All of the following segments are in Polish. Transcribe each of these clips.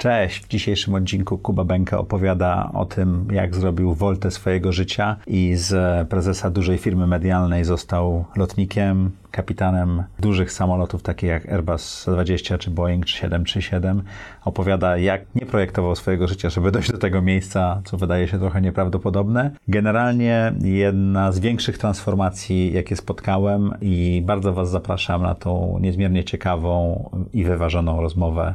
Cześć, w dzisiejszym odcinku Kuba Benka opowiada o tym, jak zrobił woltę swojego życia i z prezesa dużej firmy medialnej został lotnikiem, kapitanem dużych samolotów takich jak Airbus 20 czy Boeing 737. Opowiada, jak nie projektował swojego życia, żeby dojść do tego miejsca, co wydaje się trochę nieprawdopodobne. Generalnie jedna z większych transformacji, jakie spotkałem i bardzo Was zapraszam na tą niezmiernie ciekawą i wyważoną rozmowę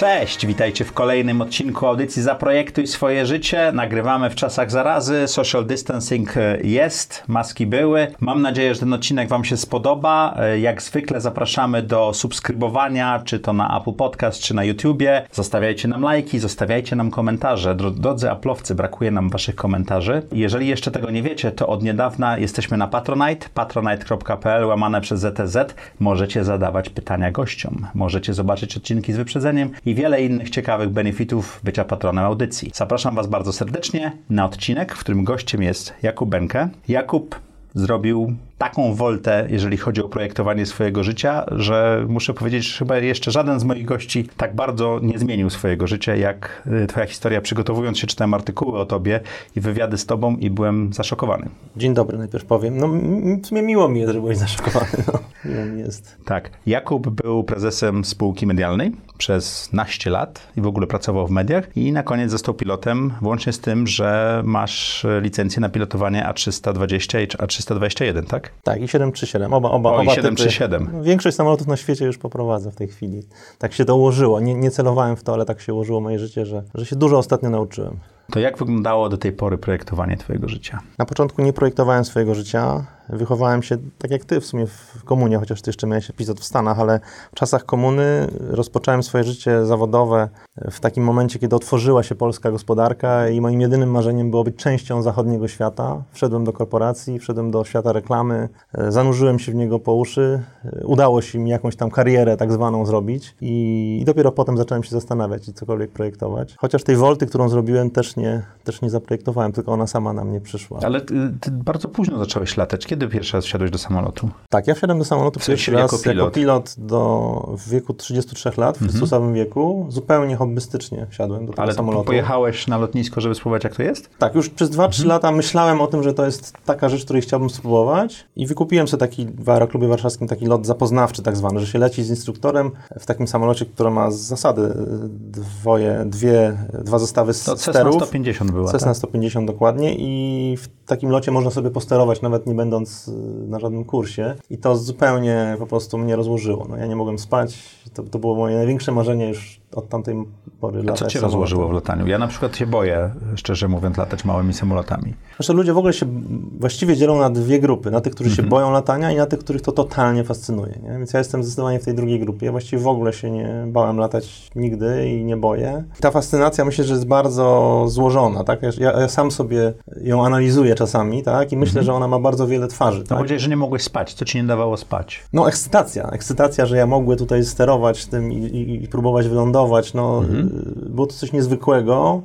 Cześć, witajcie w kolejnym odcinku audycji Zaprojektuj swoje życie. Nagrywamy w czasach zarazy, social distancing e, jest, maski były. Mam nadzieję, że ten odcinek Wam się spodoba. E, jak zwykle zapraszamy do subskrybowania, czy to na Apple Podcast, czy na YouTubie. Zostawiajcie nam lajki, zostawiajcie nam komentarze. Drodzy Aplowcy, brakuje nam Waszych komentarzy. Jeżeli jeszcze tego nie wiecie, to od niedawna jesteśmy na Patronite, patronite.pl łamane przez ZTZ. Możecie zadawać pytania gościom. Możecie zobaczyć odcinki z wyprzedzeniem i wiele innych ciekawych benefitów bycia patronem audycji. Zapraszam Was bardzo serdecznie na odcinek, w którym gościem jest Jakub Benke. Jakub zrobił taką woltę, jeżeli chodzi o projektowanie swojego życia, że muszę powiedzieć, że chyba jeszcze żaden z moich gości tak bardzo nie zmienił swojego życia, jak y, Twoja historia. Przygotowując się, czytałem artykuły o Tobie i wywiady z Tobą i byłem zaszokowany. Dzień dobry, najpierw powiem. No, w sumie miło mi jest, że byłeś zaszokowany. No, miło mi jest. Tak. Jakub był prezesem spółki medialnej przez naście lat i w ogóle pracował w mediach i na koniec został pilotem, włącznie z tym, że masz licencję na pilotowanie A320 i A321, tak? Tak, i 737. Oba, oba, o, oba 737. Większość samolotów na świecie już poprowadzę w tej chwili. Tak się to ułożyło. Nie, nie celowałem w to, ale tak się ułożyło moje życie, że, że się dużo ostatnio nauczyłem. To jak wyglądało do tej pory projektowanie Twojego życia? Na początku nie projektowałem swojego życia. Wychowałem się tak jak Ty w sumie w komunie, chociaż Ty jeszcze miałeś epizod w Stanach, ale w czasach komuny rozpocząłem swoje życie zawodowe w takim momencie, kiedy otworzyła się polska gospodarka i moim jedynym marzeniem było być częścią zachodniego świata. Wszedłem do korporacji, wszedłem do świata reklamy, zanurzyłem się w niego po uszy. Udało się mi jakąś tam karierę tak zwaną zrobić i, i dopiero potem zacząłem się zastanawiać i cokolwiek projektować. Chociaż tej wolty, którą zrobiłem, też nie, też nie zaprojektowałem, tylko ona sama na mnie przyszła. Ale ty, ty bardzo późno zacząłeś latać. Kiedy pierwszy raz wsiadłeś do samolotu? Tak, ja wsiadłem do samolotu W sensie pierwszy raz jako pilot. jako pilot do, w wieku 33 lat, w Chrystusowym wieku. Zupełnie hobbystycznie wsiadłem do tego Ale samolotu. pojechałeś na lotnisko, żeby spróbować, jak to jest? Tak, już przez 2-3 Mhm. lata myślałem o tym, że to jest taka rzecz, której chciałbym spróbować i wykupiłem sobie taki w Aeroklubie Warszawskim taki lot zapoznawczy tak zwany, że się leci z instruktorem w takim samolocie, który ma z zasady dwoje, dwie, dwa zestawy To sterów. 150 była, Cessna tak? 150 dokładnie i w takim locie można sobie posterować, nawet nie będąc y, na żadnym kursie. I to zupełnie po prostu mnie rozłożyło. No, ja nie mogłem spać. To, to było moje największe marzenie już od tamtej pory. A co latać cię samolotem. rozłożyło w lataniu? Ja na przykład się boję, szczerze mówiąc, latać małymi samolotami. Zresztą ludzie w ogóle się właściwie dzielą na dwie grupy. Na tych, którzy Mhm. się boją latania i na tych, których to totalnie fascynuje. Nie? Więc ja jestem zdecydowanie w tej drugiej grupie. Ja właściwie w ogóle się nie bałem latać nigdy i nie boję. Ta fascynacja myślę, że jest bardzo złożona. Tak? Ja, ja sam sobie ją analizuję czasami tak? i myślę, że ona ma bardzo wiele twarzy. Mhm. No Tak? powiedziałeś, że nie mogłeś spać. Co ci nie dawało spać? No ekscytacja, ekscytacja, że ja mogłem tutaj sterować tym i, i, i próbować wylądować, no Mhm. y, było to coś niezwykłego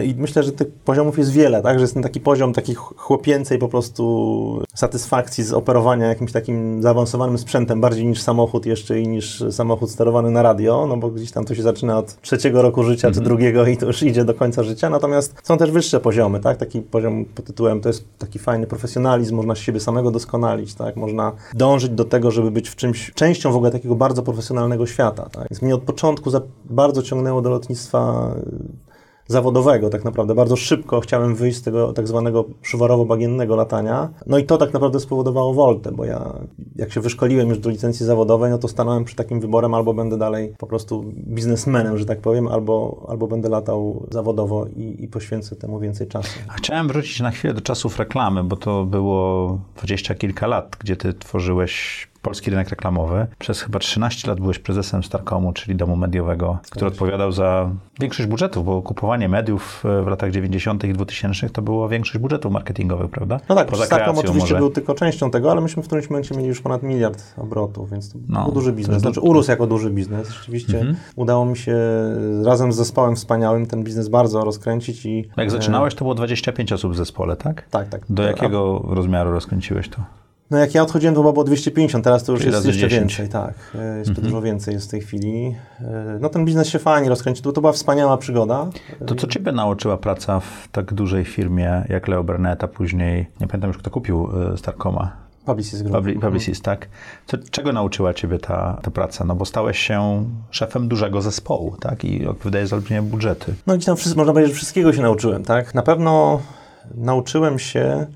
y, i myślę, że tych poziomów jest wiele, tak, że jest ten taki poziom takiej ch- chłopięcej po prostu satysfakcji z operowania jakimś takim zaawansowanym sprzętem, bardziej niż samochód jeszcze i niż samochód sterowany na radio, no bo gdzieś tam to się zaczyna od trzeciego roku życia Mhm. czy drugiego i to już idzie do końca życia, natomiast są też wyższe poziomy, tak, taki poziom pod tytułem to jest taki fajny profesjonalizm, można siebie samego doskonalić, tak, można dążyć do tego, żeby być w czymś, częścią w ogóle takiego bardzo profesjonalnego świata, tak, więc mnie od początku za, bardzo ciągnęło do lotnictwa y, zawodowego tak naprawdę. Bardzo szybko chciałem wyjść z tego tak zwanego szuwarowo-bagiennego latania. No i to tak naprawdę spowodowało woltę, bo ja jak się wyszkoliłem już do licencji zawodowej, no to stanąłem przy takim wyborem albo będę dalej po prostu biznesmenem, że tak powiem, albo, albo będę latał zawodowo i, i poświęcę temu więcej czasu. Chciałem wrócić na chwilę do czasów reklamy, bo to było dwadzieścia kilka lat, gdzie ty tworzyłeś polski rynek reklamowy. Przez chyba 13 lat byłeś prezesem Starkomu, czyli domu mediowego, który odpowiadał za większość budżetów, bo kupowanie mediów w latach 90. i 2000 to było większość budżetów marketingowych, prawda? No tak, Poza kreacją oczywiście może. był tylko częścią tego, ale myśmy w którymś momencie mieli już ponad miliard obrotów, więc to No, był duży to biznes. jest Znaczy urósł jako duży biznes. Rzeczywiście Mhm. udało mi się razem z zespołem wspaniałym ten biznes bardzo rozkręcić i... Jak e, zaczynałeś, to było 25 osób w zespole, tak? Tak, tak. Do A- jakiego rozmiaru rozkręciłeś to? No jak ja odchodziłem, to chyba było 250, teraz to już Czyli jest jeszcze 10. więcej, tak. E, Jeszcze dużo więcej jest w tej chwili. E, No ten biznes się fajnie rozkręcił, to, to była wspaniała przygoda. To co ciebie nauczyła praca w tak dużej firmie jak Leo Burnett, a później, nie pamiętam już kto kupił y, Starkoma, Publicis Group. Publi- Publicis, tak? Co, czego nauczyła ciebie ta, ta praca? No bo stałeś się szefem dużego zespołu, tak? I za olbrzymie budżety. No gdzieś tam wszys- można powiedzieć, że wszystkiego się nauczyłem, tak? Na pewno nauczyłem się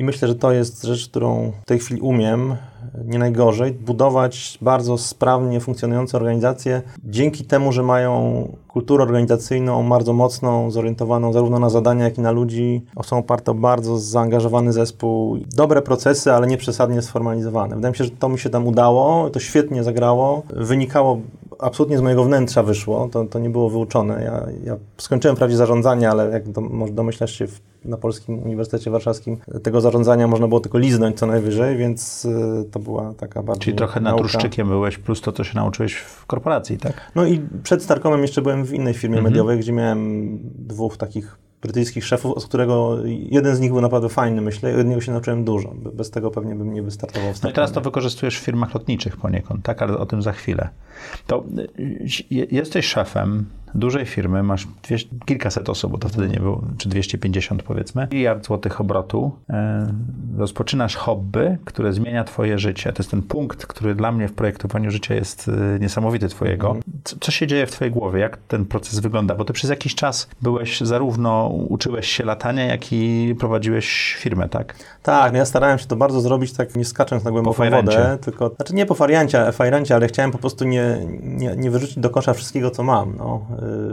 i myślę, że to jest rzecz, którą w tej chwili umiem, nie najgorzej, budować bardzo sprawnie funkcjonujące organizacje dzięki temu, że mają kulturę organizacyjną bardzo mocną, zorientowaną zarówno na zadania, jak i na ludzi. Są oparte o bardzo zaangażowany zespół. Dobre procesy, ale nie przesadnie sformalizowane. Wydaje mi się, że to mi się tam udało, to świetnie zagrało. Wynikało absolutnie z mojego wnętrza wyszło, to, to nie było wyuczone. Ja, ja skończyłem wprawdzie zarządzanie, ale jak do, może domyślasz się, w, na Polskim Uniwersytecie Warszawskim tego zarządzania można było tylko liznąć co najwyżej, więc y, to była taka bardziej Czyli trochę nauka. naturszczykiem byłeś, plus to, co się nauczyłeś w korporacji, tak? No i przed Starkomem jeszcze byłem w innej firmie Mhm. mediowej, gdzie miałem dwóch takich brytyjskich szefów, z którego jeden z nich był naprawdę fajny, myślę, i od niego się nauczyłem dużo. Be- Bez tego pewnie bym nie wystartował w No i teraz to wykorzystujesz w firmach lotniczych poniekąd, tak? Ale o tym za chwilę. To y, je- jesteś szefem dużej firmy, masz dwieście, kilkaset osób, bo to wtedy nie było, czy 250 powiedzmy, miliard złotych obrotu. E, rozpoczynasz hobby, które zmienia twoje życie. To jest ten punkt, który dla mnie w projektowaniu życia jest y, niesamowity twojego. Co, co się dzieje w twojej głowie? Jak ten proces wygląda? Bo ty przez jakiś czas byłeś zarówno, uczyłeś się latania, jak i prowadziłeś firmę, tak? Tak, no ja starałem się to bardzo zrobić tak nie skacząc na głęboką fajrancie. wodę, tylko, znaczy nie po fariancie, fajrancie, ale chciałem po prostu nie, nie, nie wyrzucić do kosza wszystkiego, co mam, no,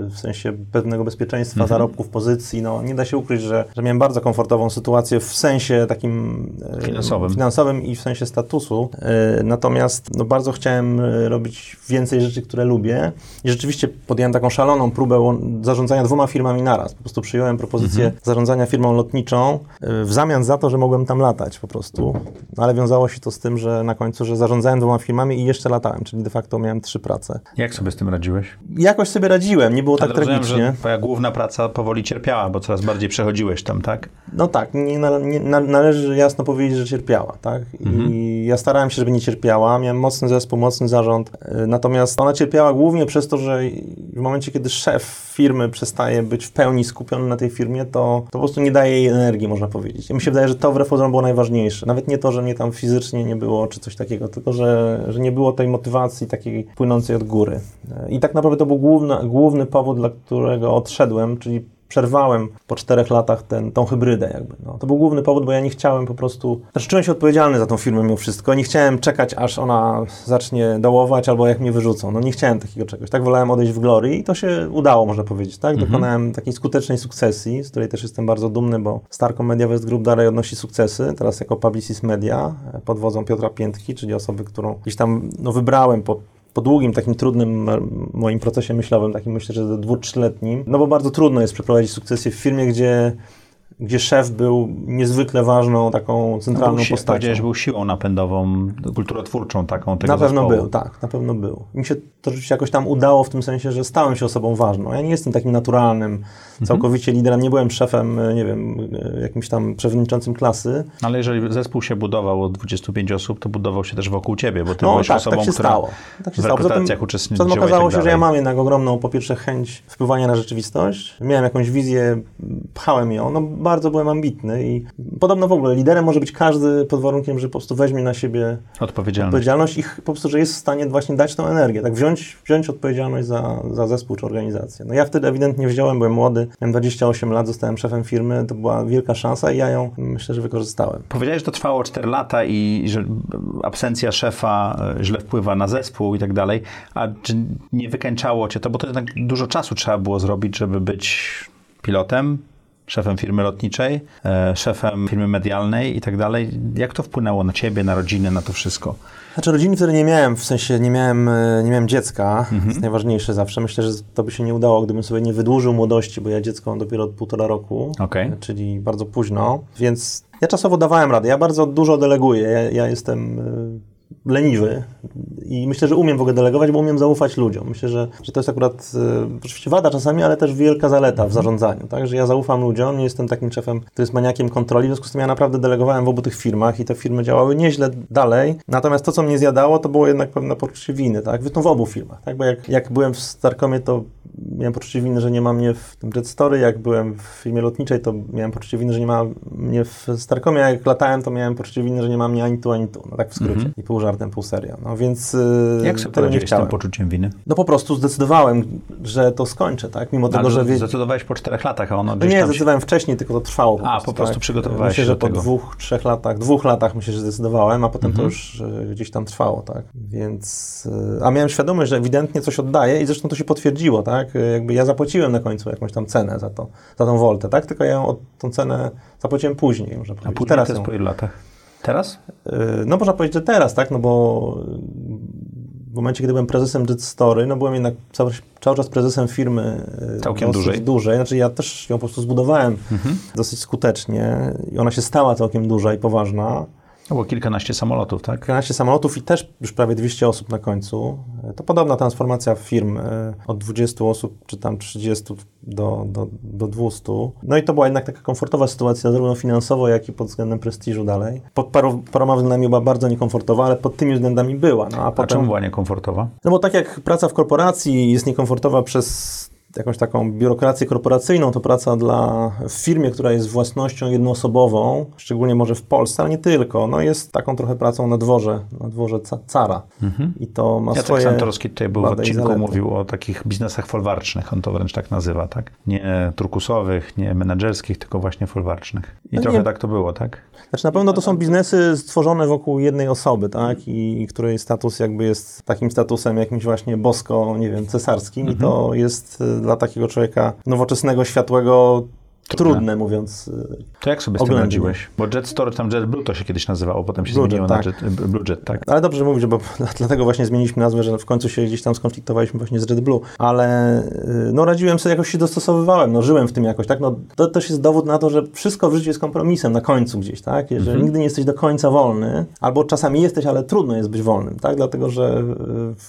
w sensie pewnego bezpieczeństwa, Mhm. zarobków, pozycji, no, nie da się ukryć, że, że miałem bardzo komfortową sytuację w sensie takim yy, Finansowym. finansowym i w sensie statusu, yy, natomiast no, bardzo chciałem robić więcej rzeczy, które lubię i rzeczywiście podjąłem taką szaloną próbę zarządzania dwoma firmami naraz, po prostu przyjąłem propozycję Mhm. zarządzania firmą lotniczą w zamian za to, że mogłem tam latać po prostu, no, ale wiązało się to z tym, że na końcu, że zarządzałem dwoma firmami i jeszcze latałem, czyli de facto miałem trzy prace. Jak sobie z tym radziłeś? Jakoś sobie radziłem, nie było tak Ale rozumiem, tragicznie. że twoja główna praca powoli cierpiała, bo coraz bardziej przechodziłeś tam, tak? No tak, nie, nie, na, należy jasno powiedzieć, że cierpiała, tak? I ja starałem się, żeby nie cierpiała. Miałem mocny zespół, mocny zarząd. y, Natomiast ona cierpiała głównie przez to, że w momencie, kiedy szef firmy przestaje być w pełni skupiony na tej firmie, to, to po prostu nie daje jej energii, można powiedzieć. I mi się wydaje, że to wbrew pozorom było najważniejsze. Nawet nie to, że mnie tam fizycznie nie było, czy coś takiego, tylko że, że nie było tej motywacji takiej płynącej od góry. Y, I tak naprawdę to był główny, główny powód, dla którego odszedłem, czyli przerwałem po czterech latach ten, tą hybrydę jakby. No. To był główny powód, bo ja nie chciałem po prostu... Znaczy czułem się odpowiedzialny za tą firmę mimo wszystko. Nie chciałem czekać, aż ona zacznie dołować albo jak mnie wyrzucą. No nie chciałem takiego czegoś. Tak wolałem odejść w glory i to się udało, można powiedzieć. Tak? Dokonałem takiej skutecznej sukcesji, z której też jestem bardzo dumny, bo Starcom Media West Group dalej odnosi sukcesy. Teraz jako Publicis Media e, pod wodzą Piotra Piętki, czyli osoby, którą gdzieś tam no, wybrałem po po długim, takim trudnym moim procesie myślowym, takim myślę, że do dwu, trzyletnim, no bo bardzo trudno jest przeprowadzić sukcesję w firmie, gdzie, gdzie szef był niezwykle ważną, taką centralną był, si- postacią. powiedziałeś, był siłą napędową, kulturotwórczą taką tego Na pewno zespołu. był, tak, na pewno był. Mi się to rzeczywiście jakoś tam udało w tym sensie, że stałem się osobą ważną. Ja nie jestem takim naturalnym, Mhm. całkowicie liderem, nie byłem szefem, e, nie wiem, e, jakimś tam przewodniczącym klasy. Ale jeżeli zespół się budował od 25 osób, to budował się też wokół ciebie, bo ty No byłeś tak, osobą, tak się która stało. Tak się w tym- rekrutacjach Potem uczestniczyła i okazało tak się, że ja mam jednak ogromną, po pierwsze, chęć wpływania na rzeczywistość. Miałem jakąś wizję, pchałem ją. No, bardzo byłem ambitny i podobno w ogóle liderem może być każdy pod warunkiem, że po prostu weźmie na siebie Odpowiedzialność. odpowiedzialność i po prostu, że jest w stanie właśnie dać tą energię, tak wziąć, wziąć odpowiedzialność za, za zespół czy organizację. No ja wtedy ewidentnie wziąłem, byłem młody, miałem 28 lat, zostałem szefem firmy, to była wielka szansa i ja ją myślę, że wykorzystałem. Powiedziałeś, że to trwało 4 lata i że absencja szefa e, źle wpływa na zespół i tak dalej, a czy nie wykańczało cię to, bo to jednak dużo czasu trzeba było zrobić, żeby być pilotem, szefem firmy lotniczej, e, szefem firmy medialnej i tak dalej. Jak to wpłynęło na ciebie, na rodzinę, na to wszystko? Znaczy rodziny wtedy nie miałem, w sensie nie miałem, e, nie miałem dziecka, mhm. to jest najważniejsze zawsze. Myślę, że to by się nie udało, gdybym sobie nie wydłużył młodości, bo ja dziecko mam dopiero od półtora roku, okay. czyli bardzo późno, więc ja czasowo dawałem radę. Ja bardzo dużo deleguję, ja, ja jestem e, leniwy i myślę, że umiem w ogóle delegować, bo umiem zaufać ludziom. Myślę, że, że to jest akurat y, oczywiście wada czasami, ale też wielka zaleta w zarządzaniu, tak? Że ja zaufam ludziom, nie jestem takim szefem, który jest maniakiem kontroli, w związku z tym ja naprawdę delegowałem w obu tych firmach i te firmy działały nieźle dalej, natomiast to, co mnie zjadało, to było jednak pewne poczucie winy, tak? Zresztą w obu firmach, tak? Bo jak, jak byłem w Starkomie, to miałem poczucie winy, że nie ma mnie w tym Jet Story, jak byłem w firmie lotniczej, to miałem poczucie winy, że nie ma mnie w Starkomie, jak latałem, to miałem poczucie winy, że nie ma mnie ani tu, ani tu, no tak w skrócie. Mm -hmm. I pół żartem, pół serio. No więc y, Jak sobie chciałem. z tym poczuciem winy? No po prostu zdecydowałem, że to skończę, tak? Mimo tego, że... Zdecydowałeś po czterech latach, a ono no Nie, zdecydowałem się... wcześniej, tylko to trwało po A, prostu, po prostu tak? przygotowywałeś myślę, się że po dwóch, trzech latach, dwóch latach myślę, że zdecydowałem, a potem to mhm. już y, gdzieś tam trwało, tak? Więc... Y, a miałem świadomość, że ewidentnie coś oddaję i zresztą to się potwierdziło, tak? Jakby ja zapłaciłem na końcu jakąś tam cenę za to, za tą woltę, tak? Tylko ja ją, tą cenę zapłaciłem później, może powiedzieć. A później teraz to jest po ilu latach? Teraz? No można powiedzieć, że teraz, tak? No bo w momencie, kiedy byłem prezesem Jet Story, no byłem jednak cały, cały czas prezesem firmy całkiem dużej. dużej. Znaczy ja też ją po prostu zbudowałem mhm. dosyć skutecznie i ona się stała całkiem duża i poważna. No było kilkanaście samolotów, tak? Kilkanaście samolotów i też już prawie 200 osób na końcu. To podobna transformacja firm e, od 20 osób, czy tam 30 do, do, do 200. No i to była jednak taka komfortowa sytuacja, zarówno finansowo, jak i pod względem prestiżu dalej. Pod paru, paroma względami była bardzo niekomfortowa, ale pod tymi względami była. No, a, a potem, czemu była niekomfortowa? No bo tak jak praca w korporacji jest niekomfortowa przez jakąś taką biurokrację korporacyjną, to praca dla, w firmie, która jest własnością jednoosobową, szczególnie może w Polsce, ale nie tylko, no jest taką trochę pracą na dworze, na dworze ca cara. Mhm. I to ma ja swoje tak Santorski tutaj był w odcinku, mówił o takich biznesach folwarcznych, on to wręcz tak nazywa, tak? Nie turkusowych, nie menedżerskich, tylko właśnie folwarcznych. I no trochę nie. tak to było, tak? Znaczy na pewno to są biznesy stworzone wokół jednej osoby, tak? I, i której status jakby jest takim statusem jakimś właśnie bosko, nie wiem, cesarskim mhm. i to jest y, dla takiego człowieka nowoczesnego, światłego Trudne. Trudne, mówiąc. Y, to jak sobie z tym radziłeś? Bo Jet Store, tam JetBlue to się kiedyś nazywało, potem się Blue zmieniło Jet, tak. na Jet, Blue Jet, tak? Ale dobrze, że mówisz, bo dlatego właśnie zmieniliśmy nazwę, że w końcu się gdzieś tam skonfliktowaliśmy właśnie z JetBlue. Ale y, no radziłem sobie, jakoś się dostosowywałem, no żyłem w tym jakoś, tak? No to też jest dowód na to, że wszystko w życiu jest kompromisem na końcu gdzieś, tak? Że mhm. nigdy nie jesteś do końca wolny, albo czasami jesteś, ale trudno jest być wolnym, tak? Dlatego, że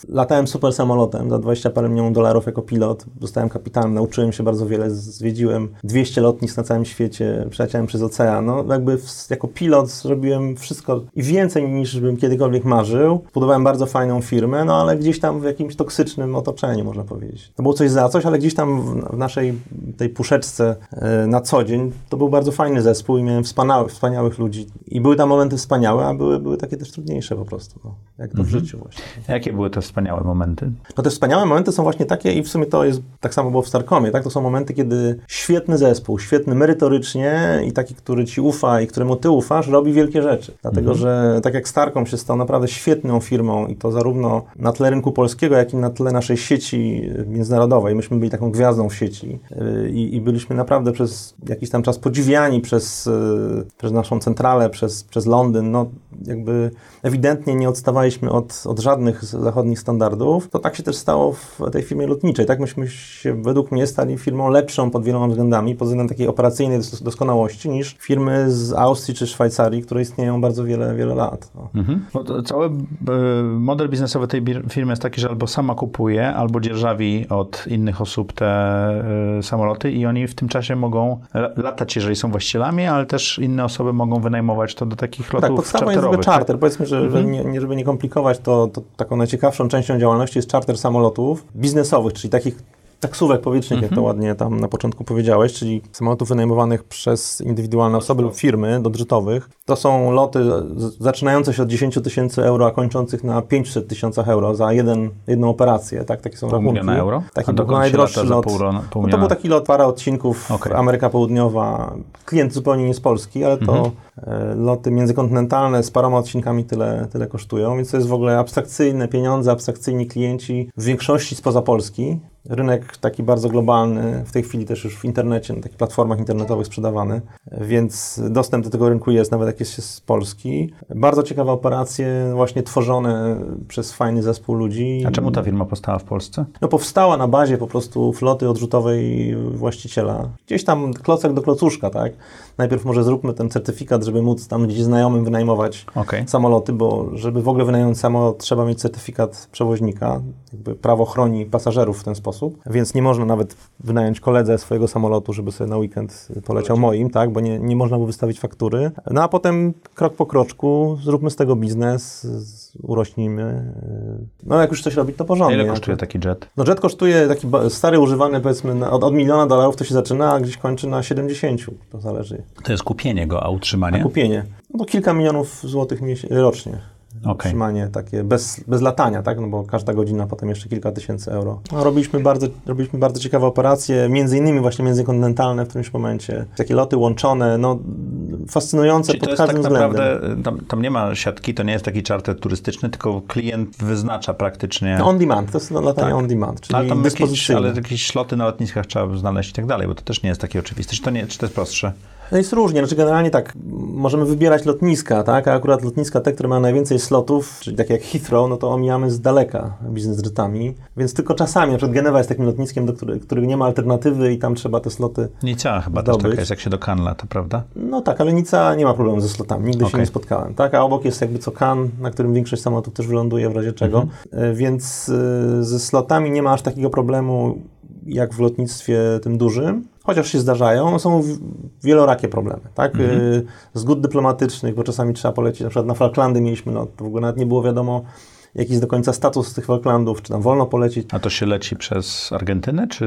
y, latałem super samolotem za 20 parę milionów dolarów jako pilot, zostałem kapitanem, nauczyłem się bardzo wiele, zwiedziłem 200 lotnisk na całym świecie, przeleciałem przez ocean. No, jakby w, jako pilot zrobiłem wszystko i więcej niż bym kiedykolwiek marzył. Budowałem bardzo fajną firmę, no ale gdzieś tam w jakimś toksycznym otoczeniu, można powiedzieć. To było coś za coś, ale gdzieś tam w, w naszej tej puszeczce yy, na co dzień to był bardzo fajny zespół i miałem wspaniałych, wspaniałych ludzi. I były tam momenty wspaniałe, a były, były takie też trudniejsze po prostu, no, jak to mhm. w życiu właśnie. Jakie były te wspaniałe momenty? No te wspaniałe momenty są właśnie takie i w sumie to jest, tak samo było w Starkomie, tak? To są momenty, kiedy świetny zespół, świetny merytorycznie i taki, który ci ufa i któremu ty ufasz, robi wielkie rzeczy. Dlatego, mhm. że tak jak Starkom się stał naprawdę świetną firmą i to zarówno na tle rynku polskiego, jak i na tle naszej sieci międzynarodowej. Myśmy byli taką gwiazdą w sieci y, i, i byliśmy naprawdę przez jakiś tam czas podziwiani przez, y, przez naszą centralę, przez, przez Londyn. No, jakby ewidentnie nie odstawaliśmy od, od żadnych zachodnich standardów. To tak się też stało w tej firmie lotniczej. Tak myśmy się według mnie stali firmą lepszą pod wieloma względami, pod względem takiej operacyjnej doskonałości niż firmy z Austrii czy Szwajcarii, które istnieją bardzo wiele, wiele lat. No. Mhm. cały e, model biznesowy tej firmy jest taki, że albo sama kupuje, albo dzierżawi od innych osób te e, samoloty i oni w tym czasie mogą latać, jeżeli są właścicielami, ale też inne osoby mogą wynajmować to do takich lotów Tak, podstawa jest jakby charter. Tak? Powiedzmy, że, mhm. że nie, nie, żeby nie komplikować, to, to taką najciekawszą częścią działalności jest charter samolotów biznesowych, czyli takich taksówek powietrznych, jak to mhm. ładnie tam na początku powiedziałeś, czyli samolotów wynajmowanych przez indywidualne osoby lub firmy dodżytowych. To są loty zaczynające się od 10 tysięcy euro, a kończących na 500 tysiącach euro za jeden, jedną operację. Tak, takie są pół rachunki. miliona euro? Taki był najdroższy lot. Pół, pół no to był taki lot, parę odcinków, okay. Ameryka Południowa. Klient zupełnie nie z Polski, ale to mhm. E, loty międzykontynentalne z paroma odcinkami tyle, tyle kosztują, więc to jest w ogóle abstrakcyjne pieniądze, abstrakcyjni klienci, w większości spoza Polski. Rynek taki bardzo globalny, w tej chwili też już w internecie, na takich platformach internetowych sprzedawany, więc dostęp do tego rynku jest, nawet jak jest z Polski. Bardzo ciekawe operacje, właśnie tworzone przez fajny zespół ludzi. A czemu ta firma powstała w Polsce? No powstała na bazie po prostu floty odrzutowej właściciela. Gdzieś tam klocek do klocuszka, tak? Najpierw może zróbmy ten certyfikat, żeby móc tam gdzieś znajomym wynajmować okay. samoloty, bo żeby w ogóle wynająć samolot, trzeba mieć certyfikat przewoźnika. Jakby prawo chroni pasażerów w ten sposób, więc nie można nawet wynająć koledze swojego samolotu, żeby sobie na weekend poleciał moim, tak? Bo nie, nie można mu wystawić faktury. No a potem krok po kroczku zróbmy z tego biznes, urośnijmy. No jak już coś robić, to porządnie. Ile kosztuje taki jet? No jet kosztuje taki stary, używany powiedzmy na, od, od miliona dolarów to się zaczyna, a gdzieś kończy na 70. To zależy. To jest kupienie go, a utrzymanie? A kupienie. No to kilka milionów złotych rocznie. Okay. Utrzymanie takie bez, bez latania, tak? No bo każda godzina potem jeszcze kilka tysięcy euro. No, robiliśmy, bardzo, robiliśmy bardzo ciekawe operacje, między innymi właśnie międzykontynentalne w którymś momencie. Takie loty łączone, no fascynujące Czyli pod to każdym tak względem. Naprawdę, tam, tam, nie ma siatki, to nie jest taki charter turystyczny, tylko klient wyznacza praktycznie... No on demand, to jest latanie tak. on demand, czyli ale tam. Jakieś, ale jakieś sloty na lotniskach trzeba znaleźć i tak dalej, bo to też nie jest takie oczywiste. Czy to, nie, czy to jest prostsze? No jest różnie, znaczy generalnie tak, możemy wybierać lotniska, tak, a akurat lotniska te, które mają najwięcej slotów, czyli takie jak Heathrow, no to omijamy z daleka biznes rytami, więc tylko czasami, na przykład Genewa jest takim lotniskiem, do których, których nie ma alternatywy i tam trzeba te sloty Nica chyba zdobyć. też taka jest, jak się do Cannes lata, prawda? No tak, ale Nica nie ma problemu ze slotami, nigdy okay. się nie spotkałem, tak, a obok jest jakby co Cannes, na którym większość samolotów też wyląduje w razie czego, mhm. więc y, ze slotami nie ma aż takiego problemu jak w lotnictwie tym dużym, chociaż się zdarzają, są wielorakie problemy, tak? Mhm. Y, zgód dyplomatycznych, bo czasami trzeba polecieć, na przykład na Falklandy mieliśmy, no to w ogóle nawet nie było wiadomo, jaki jest do końca status tych Falklandów, czy tam wolno polecieć. A to się leci przez Argentynę, czy,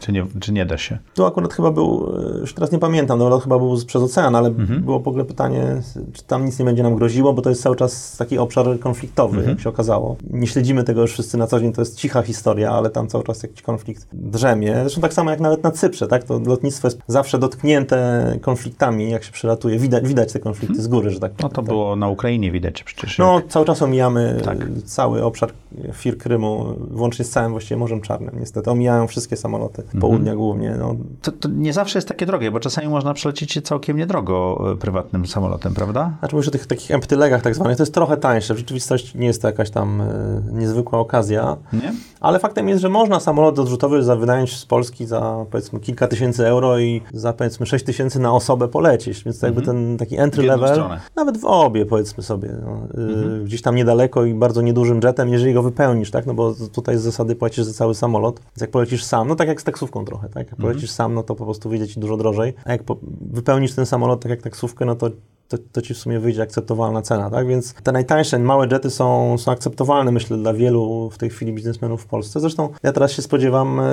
czy, nie, czy nie da się? Tu akurat chyba był, e, już teraz nie pamiętam, no chyba był przez ocean, ale mhm. było w ogóle pytanie, czy tam nic nie będzie nam groziło, bo to jest cały czas taki obszar konfliktowy, mhm. jak się okazało. Nie śledzimy tego już wszyscy na co dzień, to jest cicha historia, ale tam cały czas jakiś konflikt drzemie. Zresztą tak samo jak nawet na Cyprze, tak? To lotnictwo jest zawsze dotknięte konfliktami, jak się przelatuje. Widać, widać te konflikty mhm. z góry, że tak No to tak. było na Ukrainie widać przecież. No, cały czas omijamy tak cały obszar Fir Krymu, włącznie z całym właściwie Morzem Czarnym. Niestety omijają wszystkie samoloty, mhm. południa głównie. No. To, to, nie zawsze jest takie drogie, bo czasami można przelecieć się całkiem niedrogo e, prywatnym samolotem, prawda? Znaczy mówisz o tych takich empty legach tak zwanych, to jest trochę tańsze. W rzeczywistości nie jest to jakaś tam e, niezwykła okazja. Nie? Ale faktem jest, że można samolot odrzutowy za wynająć z Polski za powiedzmy kilka tysięcy euro i za powiedzmy 6 tysięcy na osobę polecieć. Więc to jakby mhm. ten taki entry level, stronę. nawet w obie powiedzmy sobie, no, y, mhm. gdzieś tam niedaleko i bardzo niedużym jetem, jeżeli go wypełnisz, tak? No bo tutaj z zasady płacisz za cały samolot. Więc jak polecisz sam, no tak jak z taksówką trochę, tak? Jak mhm. polecisz sam, no to po prostu wyjdzie ci dużo drożej. A jak wypełnisz ten samolot tak jak taksówkę, no to to, to ci w sumie wyjdzie akceptowalna cena, tak? Więc te najtańsze, małe jety są, są akceptowalne, myślę, dla wielu w tej chwili biznesmenów w Polsce. Zresztą ja teraz się spodziewam e,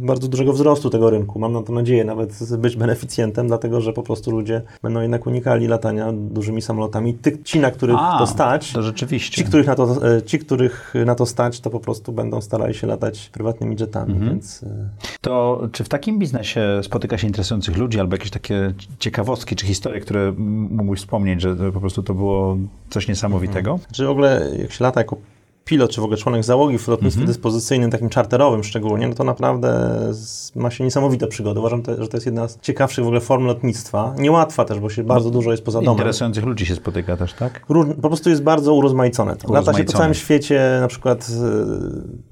bardzo dużego wzrostu tego rynku. Mam na to nadzieję nawet być beneficjentem, dlatego że po prostu ludzie będą jednak unikali latania dużymi samolotami. Ty, ci, na których A, to stać, to rzeczywiście. Ci których, na to, e, ci, których na to stać, to po prostu będą starali się latać prywatnymi jetami, mhm. więc... E, to czy w takim biznesie spotyka się interesujących ludzi albo jakieś takie ciekawostki czy historie, które mógłbyś wspomnieć, że po prostu to było coś niesamowitego? Mhm. Czy w ogóle jak się lata jako pilot, czy w ogóle członek załogi w lotnictwie mm -hmm. dyspozycyjnym, takim czarterowym szczególnie, no to naprawdę ma się niesamowite przygody. Uważam, że to jest jedna z ciekawszych w ogóle form lotnictwa. Niełatwa też, bo się bardzo dużo jest poza domem. Interesujących ludzi się spotyka też, tak? Róż, po prostu jest bardzo urozmaicone. To. Lata się po całym świecie, na przykład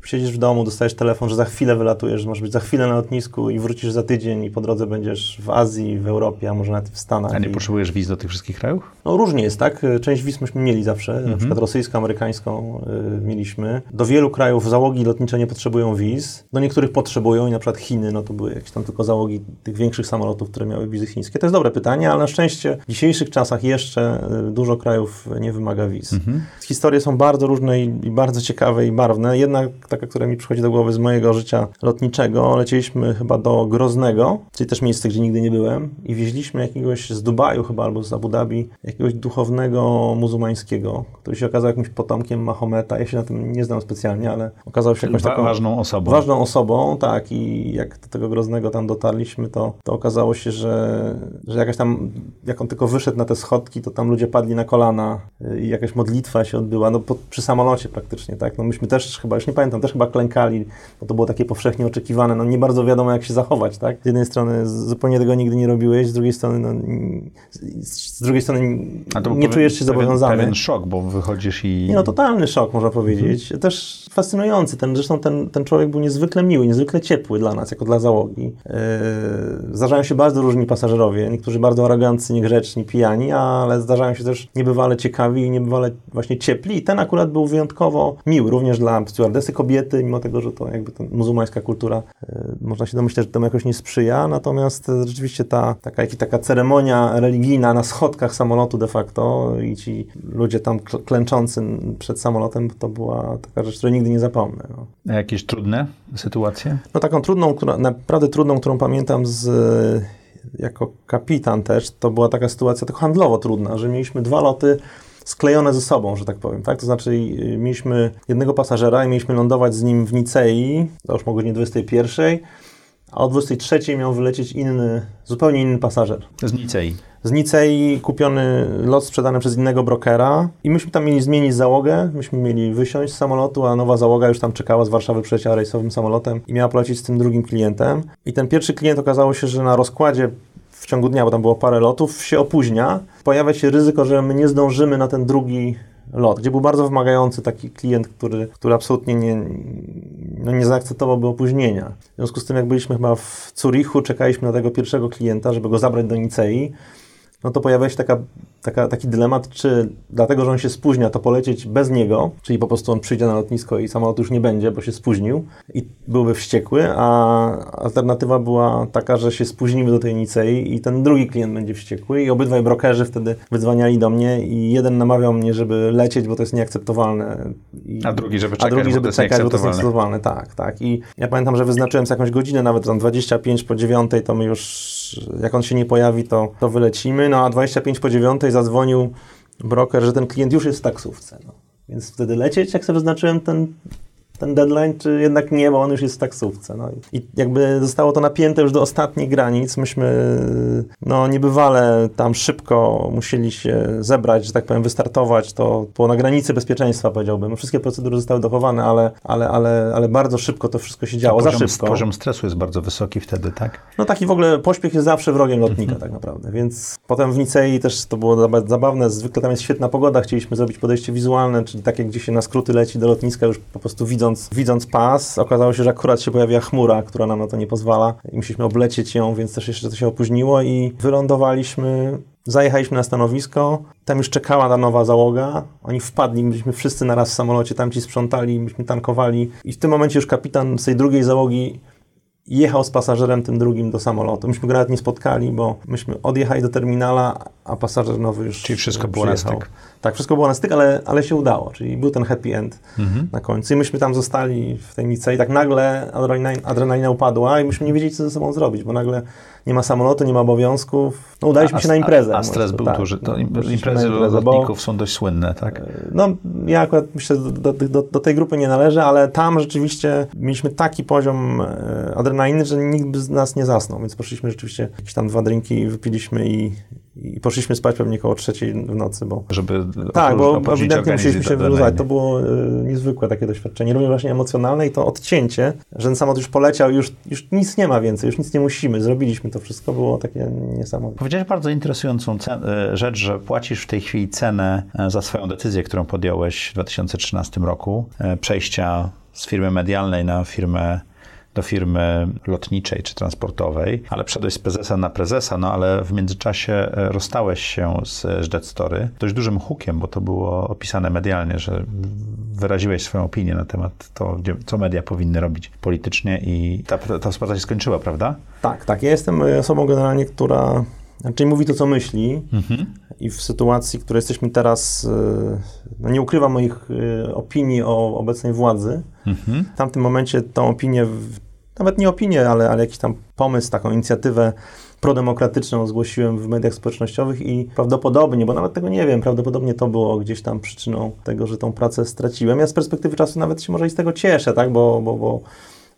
y, siedzisz w domu, dostajesz telefon, że za chwilę wylatujesz, że masz być za chwilę na lotnisku i wrócisz za tydzień i po drodze będziesz w Azji, w Europie, a może nawet w Stanach. A nie i... potrzebujesz wiz do tych wszystkich krajów? No różnie jest, tak? Część wiz myśmy mieli zawsze, mm -hmm. na przykład rosyjską, amerykańską, y, mieliśmy. Do wielu krajów załogi lotnicze nie potrzebują wiz, do niektórych potrzebują i na przykład Chiny, no to były jakieś tam tylko załogi tych większych samolotów, które miały wizy chińskie. To jest dobre pytanie, ale na szczęście w dzisiejszych czasach jeszcze y, dużo krajów nie wymaga wiz. Mhm. Historie są bardzo różne i, i bardzo ciekawe i barwne. Jedna taka, która mi przychodzi do głowy z mojego życia lotniczego, lecieliśmy chyba do Groznego, czyli też miejsce, gdzie nigdy nie byłem i wieźliśmy jakiegoś z Dubaju chyba albo z Abu Dhabi, jakiegoś duchownego muzułmańskiego, który się okazał jakimś potomkiem Mahometa. Się na tym nie znam specjalnie, ale okazał się jakąś taką ważną osobą. ważną osobą, tak, i jak do tego Groznego tam dotarliśmy, to, to okazało się, że, że jakaś tam, jak on tylko wyszedł na te schodki, to tam ludzie padli na kolana y, i jakaś modlitwa się odbyła, no przy samolocie praktycznie, tak, no myśmy też chyba, już nie pamiętam, też chyba klękali, bo to było takie powszechnie oczekiwane, no nie bardzo wiadomo jak się zachować, tak, z jednej strony zupełnie tego nigdy nie robiłeś, z drugiej strony, no, z, z drugiej strony nie pewien- czujesz się pewien- zobowiązany. Pewien szok, bo wychodzisz i... Nie, no totalny szok, można powiedzieć. Też fascynujący. Ten, zresztą ten, ten człowiek był niezwykle miły, niezwykle ciepły dla nas, jako dla załogi. Yy, zdarzają się bardzo różni pasażerowie, niektórzy bardzo aroganccy, niegrzeczni, pijani, ale zdarzają się też niebywale ciekawi i niebywale właśnie ciepli. I ten akurat był wyjątkowo miły, również dla stewardesy kobiety, mimo tego, że to jakby ta muzułmańska kultura, yy, można się domyśleć, że temu jakoś nie sprzyja. Natomiast e, rzeczywiście ta taka, jak taka ceremonia religijna na schodkach samolotu de facto i ci ludzie tam kl- klęczący przed samolotem, to była taka rzecz, której nigdy nie zapomnę. No. A Jakieś trudne sytuacje? No taką trudną, która, naprawdę trudną, którą pamiętam z, jako kapitan też, to była taka sytuacja tylko handlowo trudna, że mieliśmy dwa loty sklejone ze sobą, że tak powiem, tak? To znaczy y, mieliśmy jednego pasażera i mieliśmy lądować z nim w Nicei, to już o godzinie 21, a o 23 miał wylecieć inny, zupełnie inny pasażer. Z Nicei. Z Nicei kupiony lot sprzedany przez innego brokera i myśmy tam mieli zmienić załogę, myśmy mieli wysiąść z samolotu, a nowa załoga już tam czekała z Warszawy, przyleciała rejsowym samolotem i miała polecieć z tym drugim klientem. I ten pierwszy klient okazało się, że na rozkładzie w ciągu dnia, bo tam było parę lotów, się opóźnia. Pojawia się ryzyko, że my nie zdążymy na ten drugi lot, gdzie był bardzo wymagający taki klient, który, który absolutnie nie, no nie zaakceptowałby opóźnienia. W związku z tym, jak byliśmy chyba w Zurichu, czekaliśmy na tego pierwszego klienta, żeby go zabrać do Nicei, no to pojawia się taka, taka, taki dylemat, czy dlatego, że on się spóźnia, to polecieć bez niego, czyli po prostu on przyjdzie na lotnisko i samolot już nie będzie, bo się spóźnił i byłby wściekły, a alternatywa była taka, że się spóźnimy do tej Nicei i ten drugi klient będzie wściekły i obydwaj brokerzy wtedy wydzwaniali do mnie i jeden namawiał mnie, żeby lecieć, bo to jest nieakceptowalne. I, A drugi, żeby a czekać, drugi, bo żeby to jest czekać, bo to jest nieakceptowalne. nieakceptowalne. Tak, tak. I ja pamiętam, że wyznaczyłem sobie jakąś godzinę, nawet tam 25 po 9, to my już, jak on się nie pojawi, to, to wylecimy. No a 25 po 9 zadzwonił broker, że ten klient już jest w taksówce. No. Więc wtedy lecieć, jak sobie wyznaczyłem ten, ten deadline, czy jednak nie, bo on już jest w taksówce. No. I jakby zostało to napięte już do ostatnich granic. Myśmy no, niebywale tam szybko musieli się zebrać, że tak powiem, wystartować. To było na granicy bezpieczeństwa, powiedziałbym. Wszystkie procedury zostały dochowane, ale, ale, ale, ale bardzo szybko to wszystko się działo, za Poziom, szybko. poziom stresu jest bardzo wysoki wtedy, tak? No taki w ogóle pośpiech jest zawsze wrogiem lotnika tak naprawdę, więc potem w Nicei też to było zaba- zabawne, zwykle tam jest świetna pogoda, chcieliśmy zrobić podejście wizualne, czyli takie, gdzie się na skróty leci do lotniska już po prostu widząc, widząc pas, okazało się, że akurat się pojawia chmura, która nam na to nie pozwala i musieliśmy oblecieć ją, więc też jeszcze to się opóźniło i wylądowaliśmy Zajechaliśmy na stanowisko, tam już czekała ta nowa załoga, oni wpadli, byliśmy wszyscy naraz w samolocie, tam ci sprzątali, myśmy tankowali i w tym momencie już kapitan z tej drugiej załogi jechał z pasażerem tym drugim do samolotu. Myśmy go nawet nie spotkali, bo myśmy odjechali do terminala, a pasażer nowy już Czyli wszystko było na styk. Tak, wszystko było na styk, ale, ale się udało, czyli był ten happy end Mhm. na końcu. I myśmy tam zostali w tej Nicei, tak nagle adrenalina, adrenalina upadła i myśmy nie wiedzieli, co ze sobą zrobić, bo nagle nie ma samolotu, nie ma obowiązków. No udaliśmy A- się na imprezę. A, a stres był tak, duży. To no, imprezy imprezę, bo- lotników są dość słynne, tak? no, ja akurat myślę, do, do, do tej grupy nie należę, ale tam rzeczywiście mieliśmy taki poziom e, adrenaliny, że nikt by z nas nie zasnął, więc poszliśmy rzeczywiście, jakieś tam dwa drinki wypiliśmy i, i poszliśmy spać pewnie koło trzeciej w nocy, bo Żeby tak, bo ewidentnie musieliśmy się adrenaliny. wyluzować. To było e, niezwykłe takie doświadczenie, również właśnie emocjonalne i to odcięcie, że ten samolot już poleciał, już, już nic nie ma więcej, już nic nie musimy, zrobiliśmy to wszystko, było takie niesamowite. Powiedziałeś bardzo interesującą e, rzecz, że płacisz w tej chwili cenę e, za swoją decyzję, którą podjąłeś w 2013 roku, e, przejścia z firmy medialnej na firmę do firmy lotniczej czy transportowej, ale wszedłeś z prezesa na prezesa, no ale w międzyczasie e, rozstałeś się z Jet Story dość dużym hukiem, bo to było opisane medialnie, że wyraziłeś swoją opinię na temat to, co media powinny robić politycznie i ta, ta współpraca się skończyła, prawda? Tak, tak. Ja jestem e, osobą generalnie, która raczej mówi to, co myśli i w sytuacji, w której jesteśmy teraz, e, no nie ukrywam moich e, opinii o obecnej władzy. Mhm. W tamtym momencie tą opinię, nawet nie opinię, ale, ale jakiś tam pomysł, taką inicjatywę prodemokratyczną zgłosiłem w mediach społecznościowych i prawdopodobnie, bo nawet tego nie wiem, prawdopodobnie to było gdzieś tam przyczyną tego, że tą pracę straciłem. Ja z perspektywy czasu nawet się może i z tego cieszę, tak, bo, bo, bo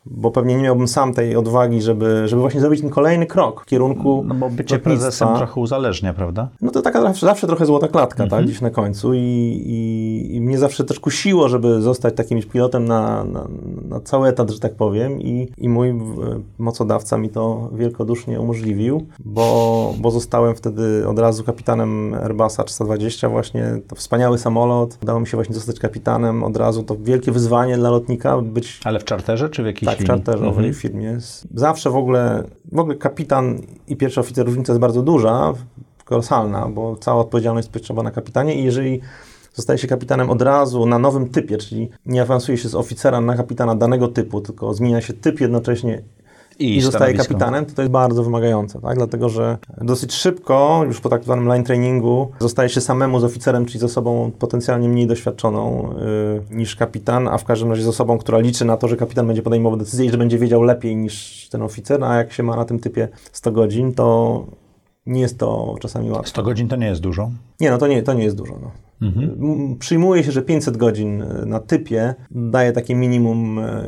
bo pewnie nie miałbym sam tej odwagi, żeby, żeby właśnie zrobić ten kolejny krok w kierunku No bo bycie lotnictwa. prezesem trochę uzależnia, prawda? No to taka zawsze, zawsze trochę złota klatka, Mhm. tak, gdzieś na końcu I, i, i mnie zawsze też kusiło, żeby zostać takim pilotem na, na, na cały etat, że tak powiem i, i mój e, mocodawca mi to wielkodusznie umożliwił, bo, bo zostałem wtedy od razu kapitanem Airbusa 320 właśnie, to wspaniały samolot, udało mi się właśnie zostać kapitanem od razu, to wielkie wyzwanie dla lotnika, być Ale w czarterze czy w jakiejś tak, w czarterowej Mhm. firmie. Zawsze w ogóle, w ogóle kapitan i pierwszy oficer różnica jest bardzo duża, kolosalna, bo cała odpowiedzialność spoczywa na kapitanie i jeżeli zostaje się kapitanem od razu na nowym typie, czyli nie awansuje się z oficera na kapitana danego typu, tylko zmienia się typ jednocześnie i, zostaje stanowisko. kapitanem, to to jest bardzo wymagające, tak? Dlatego, że dosyć szybko, już po tak zwanym line trainingu, zostaje się samemu z oficerem, czyli z osobą potencjalnie mniej doświadczoną yy, niż kapitan, a w każdym razie z osobą, która liczy na to, że kapitan będzie podejmował decyzję i że będzie wiedział lepiej niż ten oficer, a jak się ma na tym typie 100 godzin, to nie jest to czasami łatwe. 100 godzin to nie jest dużo. Nie, no to nie, to nie jest dużo. No. M- Przyjmuje się, że 500 godzin y, na typie daje takie minimum e,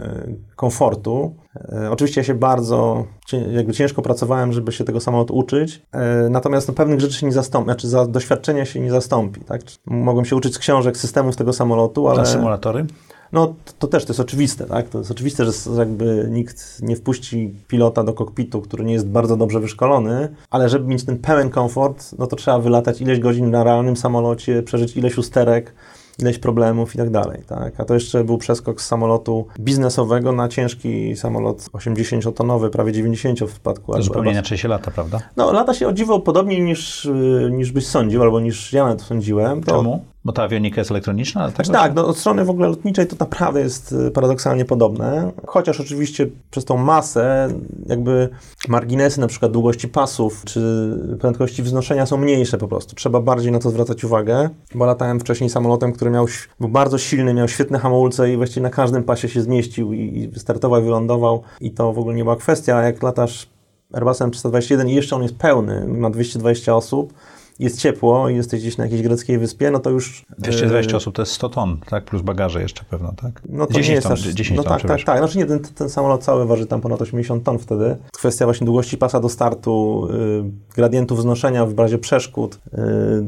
komfortu. E, Oczywiście ja się bardzo jakby ciężko pracowałem, żeby się tego samolotu uczyć, e, natomiast no, pewnych rzeczy się nie zastąpi, znaczy za doświadczenia się nie zastąpi. Tak? Mogłem się uczyć z książek, systemów tego samolotu, ale... Na symulatory? No to, też to jest oczywiste, tak? To jest oczywiste, że jakby nikt nie wpuści pilota do kokpitu, który nie jest bardzo dobrze wyszkolony, ale żeby mieć ten pełen komfort, no to trzeba wylatać ileś godzin na realnym samolocie, przeżyć ileś usterek, ileś problemów i tak dalej, tak? A to jeszcze był przeskok z samolotu biznesowego na ciężki samolot 80-tonowy, prawie 90 w przypadku To zupełnie inaczej się lata, prawda? No, lata się o dziwo podobniej niż, y, niż byś sądził, albo niż ja nawet sądziłem. To- Czemu? Bo ta awionika jest elektroniczna? znaczy tego- tak, no, od strony w ogóle lotniczej to naprawdę jest y, paradoksalnie podobne, chociaż oczywiście przez tą masę jakby marginesy na przykład długości pasów czy prędkości wznoszenia są mniejsze po prostu. Trzeba bardziej na to zwracać uwagę, bo latałem wcześniej samolotem, który miał, bardzo silny, miał świetne hamulce i właściwie na każdym pasie się zmieścił i, i wystartował i wylądował i to w ogóle nie była kwestia, a jak latasz Airbusem 321 i jeszcze on jest pełny, ma 220 osób, jest ciepło i jesteś gdzieś na jakiejś greckiej wyspie, no to już... 220 y, osób to jest 100 ton, tak? Plus bagaże jeszcze pewno, tak? no to 10 nie jest ton, aż... 10 no ton, tak, tak, tak. Znaczy nie, ten, ten samolot cały waży tam ponad 80 ton wtedy. Kwestia właśnie długości pasa do startu, y, gradientu wznoszenia w razie przeszkód. Y,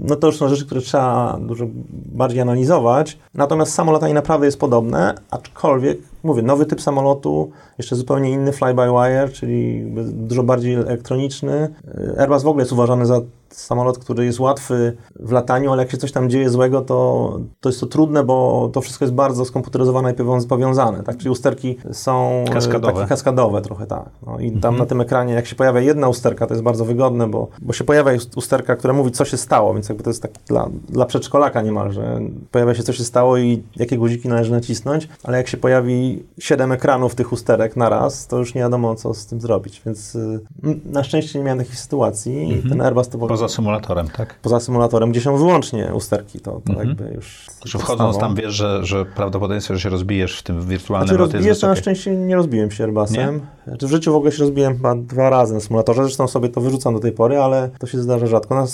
no to już są rzeczy, które trzeba dużo bardziej analizować. Natomiast samo latanie naprawdę jest podobne, aczkolwiek mówię, nowy typ samolotu, jeszcze zupełnie inny fly-by-wire, czyli dużo bardziej elektroniczny. Y, Airbus w ogóle jest uważany za samolot, który jest łatwy w lataniu, ale jak się coś tam dzieje złego, to, to jest to trudne, bo to wszystko jest bardzo skomputeryzowane i powią- powiązane, tak? Czyli usterki są e, Kaskadowe. takie kaskadowe trochę, tak. No i tam na tym ekranie, jak się pojawia jedna usterka, to jest bardzo wygodne, bo, bo się pojawia ust- usterka, która mówi, co się stało, więc jakby to jest tak dla, dla przedszkolaka niemalże. Pojawia się, co się stało i jakie guziki należy nacisnąć, ale jak się pojawi siedem ekranów tych usterek naraz, to już nie wiadomo, co z tym zrobić, więc y, na szczęście nie miałem takich sytuacji i ten Airbus to Poza symulatorem, tak? poza symulatorem, gdzie są wyłącznie usterki, to, to Mhm. jakby już... Że wchodząc tam wiesz, że, że prawdopodobieństwo, że się rozbijesz w tym wirtualnym Znaczy locie jest na szczęście nie rozbiłem się Airbusem. Znaczy, w życiu w ogóle się rozbiłem chyba dwa razy na symulatorze, zresztą sobie to wyrzucam do tej pory, ale to się zdarza rzadko. Na,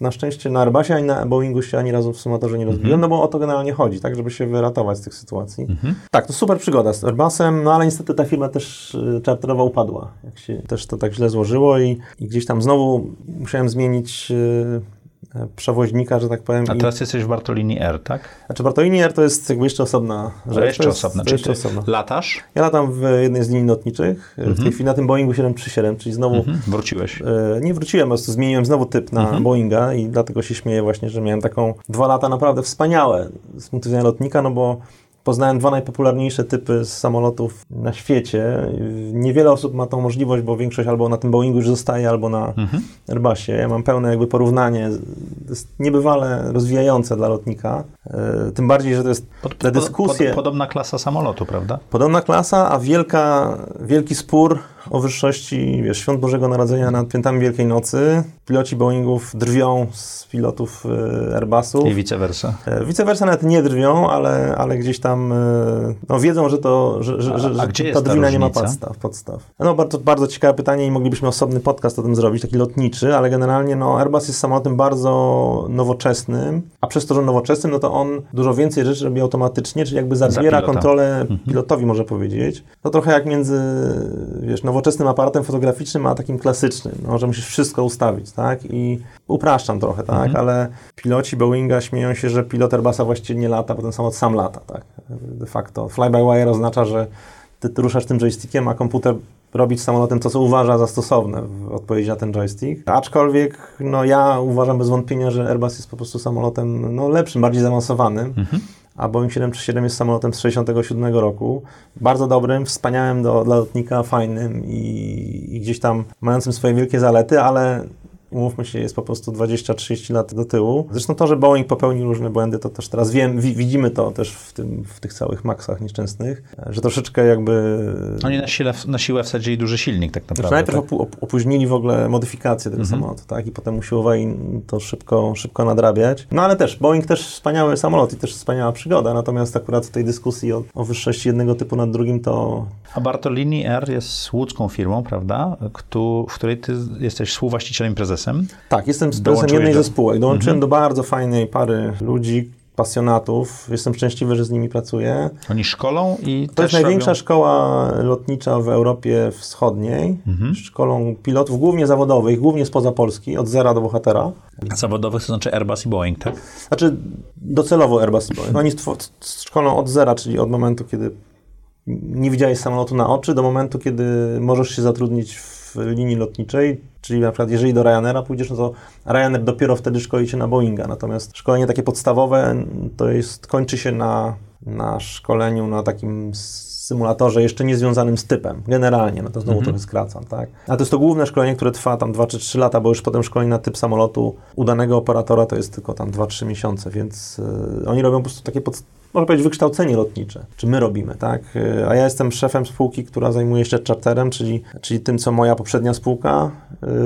na szczęście na Airbusie ani na Boeingu się ani razu w symulatorze nie rozbiłem, Mhm. no bo o to generalnie chodzi, tak, żeby się wyratować z tych sytuacji. Tak, to super przygoda z Airbusem, no ale niestety ta firma też y, czarterowa upadła, jak się też to tak źle złożyło i, i gdzieś tam znowu musiałem zmienić y, przewoźnika, że tak powiem. A i- teraz jesteś w Bartolini Air, tak? Znaczy Bartolini Air to jest jakby jeszcze osobna rzecz. To jeszcze osobne. To jeszcze osobna. latasz, Ja latam w jednej z linii lotniczych, w tej chwili na tym Boeingu 737, czyli znowu mhm. wróciłeś. e, nie wróciłem, po prostu zmieniłem znowu typ na Mhm. Boeinga i dlatego się śmieję właśnie, że miałem taką dwa lata naprawdę wspaniałe z punktu widzenia lotnika, no bo poznałem dwa najpopularniejsze typy samolotów na świecie. Niewiele osób ma tą możliwość, bo większość albo na tym Boeingu już zostaje, albo na Mhm. Airbusie. Ja mam pełne jakby porównanie, to jest niebywale rozwijające dla lotnika, e, tym bardziej, że to jest Pod, te dyskusje... Pod, podobna klasa samolotu, prawda? Podobna klasa, a wielka, wielki spór o wyższości, wiesz, Świąt Bożego Narodzenia nad Piętami Wielkiej Nocy. Piloci Boeingów drwią z pilotów e, Airbusów. I vice versa. E, Vice versa nawet nie drwią, ale, ale gdzieś tam e, no, wiedzą, że, to, że, że, że, a że ta drwina nie ma podstaw, podstaw. No bardzo, bardzo ciekawe pytanie i moglibyśmy osobny podcast o tym zrobić, taki lotniczy, ale generalnie no, Airbus jest samolotem bardzo nowoczesnym, a przez to, że nowoczesnym, no to on dużo więcej rzeczy robi automatycznie, czyli jakby zabiera pilota. kontrolę pilotowi, można powiedzieć. To trochę jak między, wiesz, nowoczesnym aparatem fotograficznym, a takim klasycznym, no, że musisz wszystko ustawić, tak? I upraszczam trochę, tak? Ale piloci Boeinga śmieją się, że pilot Airbusa właściwie nie lata, bo ten samolot sam lata, tak? De facto. Fly-by-wire oznacza, że ty, ruszasz tym joystickiem, a komputer robi z samolotem to, co uważa za stosowne w odpowiedzi na ten joystick. Aczkolwiek, no ja uważam bez wątpienia, że Airbus jest po prostu samolotem no, lepszym, bardziej zaawansowanym. A Boeing 737 jest samolotem z 67 roku. Bardzo dobrym, wspaniałym do, dla lotnika, fajnym i, i gdzieś tam mającym swoje wielkie zalety, ale umówmy się, jest po prostu 20-30 lat do tyłu. Zresztą to, że Boeing popełnił różne błędy, to też teraz wiem, wi widzimy to też w, tym, w tych całych maksach nieszczęsnych, że troszeczkę jakby... Oni na, sile, na siłę wsadzili duży silnik tak naprawdę. Znaczy najpierw tak? opóźnili w ogóle modyfikację tego samolotu, tak? I potem usiłowali to szybko, szybko nadrabiać. No ale też, Boeing też wspaniały samolot i też wspaniała przygoda, natomiast akurat w tej dyskusji o, o wyższości jednego typu nad drugim to, A Bartolini Air jest łódzką firmą, prawda? Któ- w której ty jesteś współwłaścicielem i prezesem. Tak, jestem prezesem jednej do- Mhm. ze spółek. Dołączyłem do bardzo fajnej pary ludzi, pasjonatów. Jestem szczęśliwy, że z nimi pracuję. Oni szkolą i To jest największa robią... szkoła lotnicza w Europie Wschodniej. Mhm. Szkolą pilotów, głównie zawodowych, głównie spoza Polski, od zera do bohatera. zawodowych, to znaczy Airbus i Boeing, tak? Znaczy docelowo Airbus i Boeing. Oni szkolą od zera, czyli od momentu, kiedy nie widziałeś samolotu na oczy, do momentu, kiedy możesz się zatrudnić w linii lotniczej, czyli na przykład jeżeli do Ryanaira pójdziesz, no to Ryanair dopiero wtedy szkoli cię na Boeinga, natomiast szkolenie takie podstawowe to jest, kończy się na, na szkoleniu na takim symulatorze jeszcze nie związanym z typem, generalnie, no to znowu trochę skracam, tak? A to jest to główne szkolenie, które trwa tam 2 czy 3 lata, bo już potem szkolenie na typ samolotu udanego operatora to jest tylko tam 2-3 miesiące, więc y, oni robią po prostu takie pod, można powiedzieć, wykształcenie lotnicze, czy my robimy, tak? A ja jestem szefem spółki, która zajmuje się charterem, czyli, czyli tym, co moja poprzednia spółka.